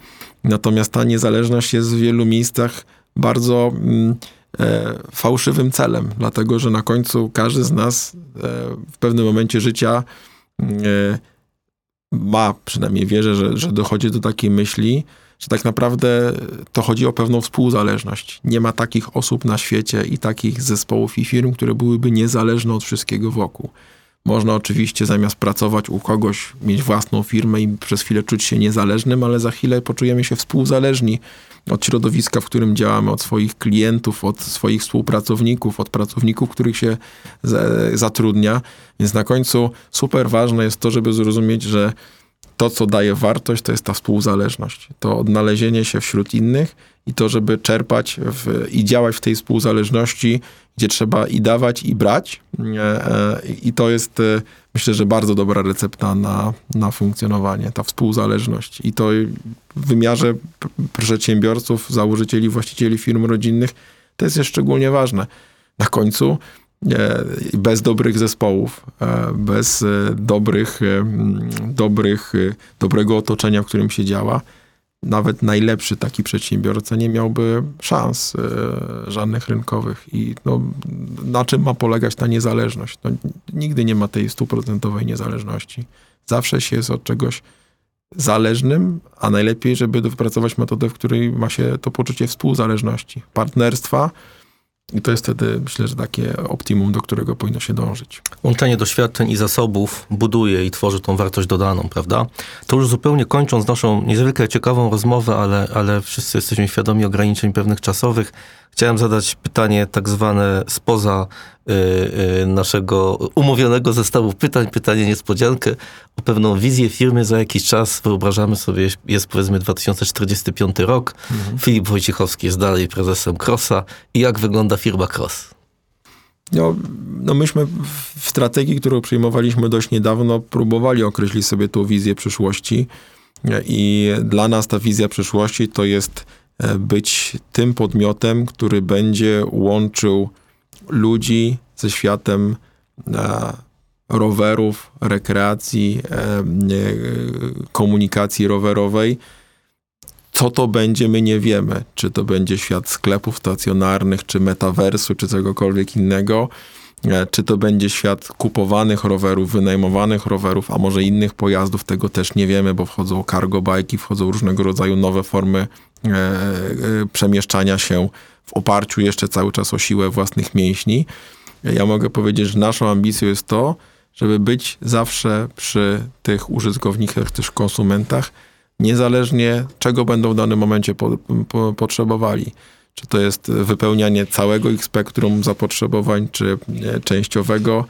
Natomiast ta niezależność jest w wielu miejscach bardzo mm, e, fałszywym celem, dlatego że na końcu każdy z nas e, w pewnym momencie życia e, ma, przynajmniej wierzę, że, że dochodzi do takiej myśli, że tak naprawdę to chodzi o pewną współzależność. Nie ma takich osób na świecie i takich zespołów i firm, które byłyby niezależne od wszystkiego wokół. Można oczywiście zamiast pracować u kogoś, mieć własną firmę i przez chwilę czuć się niezależnym, ale za chwilę poczujemy się współzależni od środowiska, w którym działamy, od swoich klientów, od swoich współpracowników, od pracowników, których się zatrudnia. Więc na końcu super ważne jest to, żeby zrozumieć, że to, co daje wartość, to jest ta współzależność. To odnalezienie się wśród innych i to, żeby czerpać w, i działać w tej współzależności, gdzie trzeba i dawać, i brać. E, I to jest, e, myślę, że bardzo dobra recepta na, na funkcjonowanie, ta współzależność. I to w wymiarze przedsiębiorców, założycieli, właścicieli firm rodzinnych, to jest szczególnie ważne. Na końcu bez dobrych zespołów, bez dobrych, dobrych, dobrego otoczenia, w którym się działa, nawet najlepszy taki przedsiębiorca nie miałby szans e, żadnych rynkowych. I no, na czym ma polegać ta niezależność? No, nigdy nie ma tej stuprocentowej niezależności. Zawsze się jest od czegoś zależnym, a najlepiej, żeby wypracować metodę, w której ma się to poczucie współzależności, partnerstwa, i to jest wtedy, myślę, że takie optimum, do którego powinno się dążyć. Łączenie doświadczeń i zasobów buduje i tworzy tą wartość dodaną, prawda? To już zupełnie kończąc naszą niezwykle ciekawą rozmowę, ale, ale wszyscy jesteśmy świadomi ograniczeń pewnych czasowych. Chciałem zadać pytanie tak zwane spoza y, y, naszego umówionego zestawu pytań, pytanie niespodziankę o pewną wizję firmy za jakiś czas. Wyobrażamy sobie, jest powiedzmy 2045 rok. Mhm. Filip Wojciechowski jest dalej prezesem Crossa. I jak wygląda firma Cross? No, no myśmy w strategii, którą przyjmowaliśmy dość niedawno, próbowali określić sobie tą wizję przyszłości. I dla nas ta wizja przyszłości to jest być tym podmiotem, który będzie łączył ludzi ze światem e, rowerów, rekreacji, e, komunikacji rowerowej. Co to będzie, my nie wiemy. Czy to będzie świat sklepów stacjonarnych, czy metaversu, czy czegokolwiek innego. Czy to będzie świat kupowanych rowerów, wynajmowanych rowerów, a może innych pojazdów, tego też nie wiemy, bo wchodzą cargo bajki, wchodzą różnego rodzaju nowe formy E, e, przemieszczania się w oparciu jeszcze cały czas o siłę własnych mięśni. Ja mogę powiedzieć, że naszą ambicją jest to, żeby być zawsze przy tych użytkownikach, też konsumentach, niezależnie czego będą w danym momencie po, po, potrzebowali. Czy to jest wypełnianie całego ich spektrum zapotrzebowań, czy częściowego.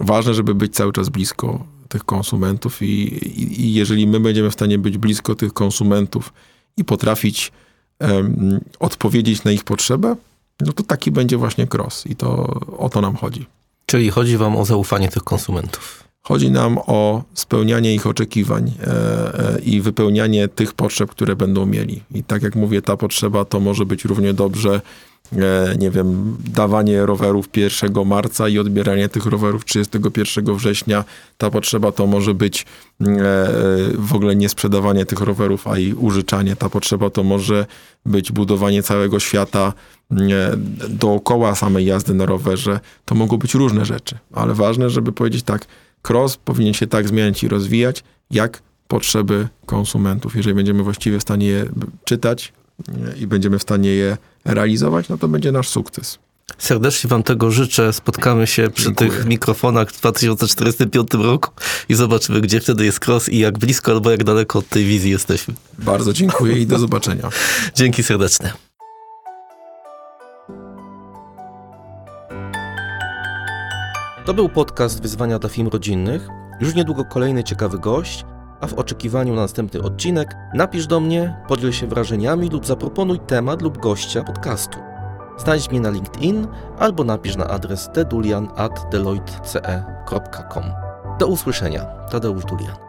Ważne, żeby być cały czas blisko tych konsumentów i, i, i jeżeli my będziemy w stanie być blisko tych konsumentów, i potrafić em, odpowiedzieć na ich potrzebę, no to taki będzie właśnie cross i to o to nam chodzi. Czyli chodzi wam o zaufanie tych konsumentów. Chodzi nam o spełnianie ich oczekiwań e, e, i wypełnianie tych potrzeb, które będą mieli. I tak jak mówię, ta potrzeba to może być równie dobrze, nie wiem, dawanie rowerów 1 marca i odbieranie tych rowerów 31 września. Ta potrzeba to może być e, w ogóle nie sprzedawanie tych rowerów, a i użyczanie. Ta potrzeba to może być budowanie całego świata e, dookoła samej jazdy na rowerze. To mogą być różne rzeczy, ale ważne, żeby powiedzieć tak, cross powinien się tak zmieniać i rozwijać, jak potrzeby konsumentów. Jeżeli będziemy właściwie w stanie je czytać e, i będziemy w stanie je realizować, no to będzie nasz sukces. Serdecznie wam tego życzę. Spotkamy się przy Dziękuję. tych mikrofonach w 2045 roku i zobaczymy, gdzie wtedy jest cross i jak blisko albo jak daleko od tej wizji jesteśmy. Bardzo dziękuję i do zobaczenia. Dzięki serdeczne. To był podcast Wyzwania dla Film Rodzinnych. Już niedługo kolejny ciekawy gość, a w oczekiwaniu na następny odcinek napisz do mnie, podziel się wrażeniami lub zaproponuj temat lub gościa podcastu. Znajdź mnie na LinkedIn albo napisz na adres tedulian.deloitte.com. Do usłyszenia. Tadeusz Dulian.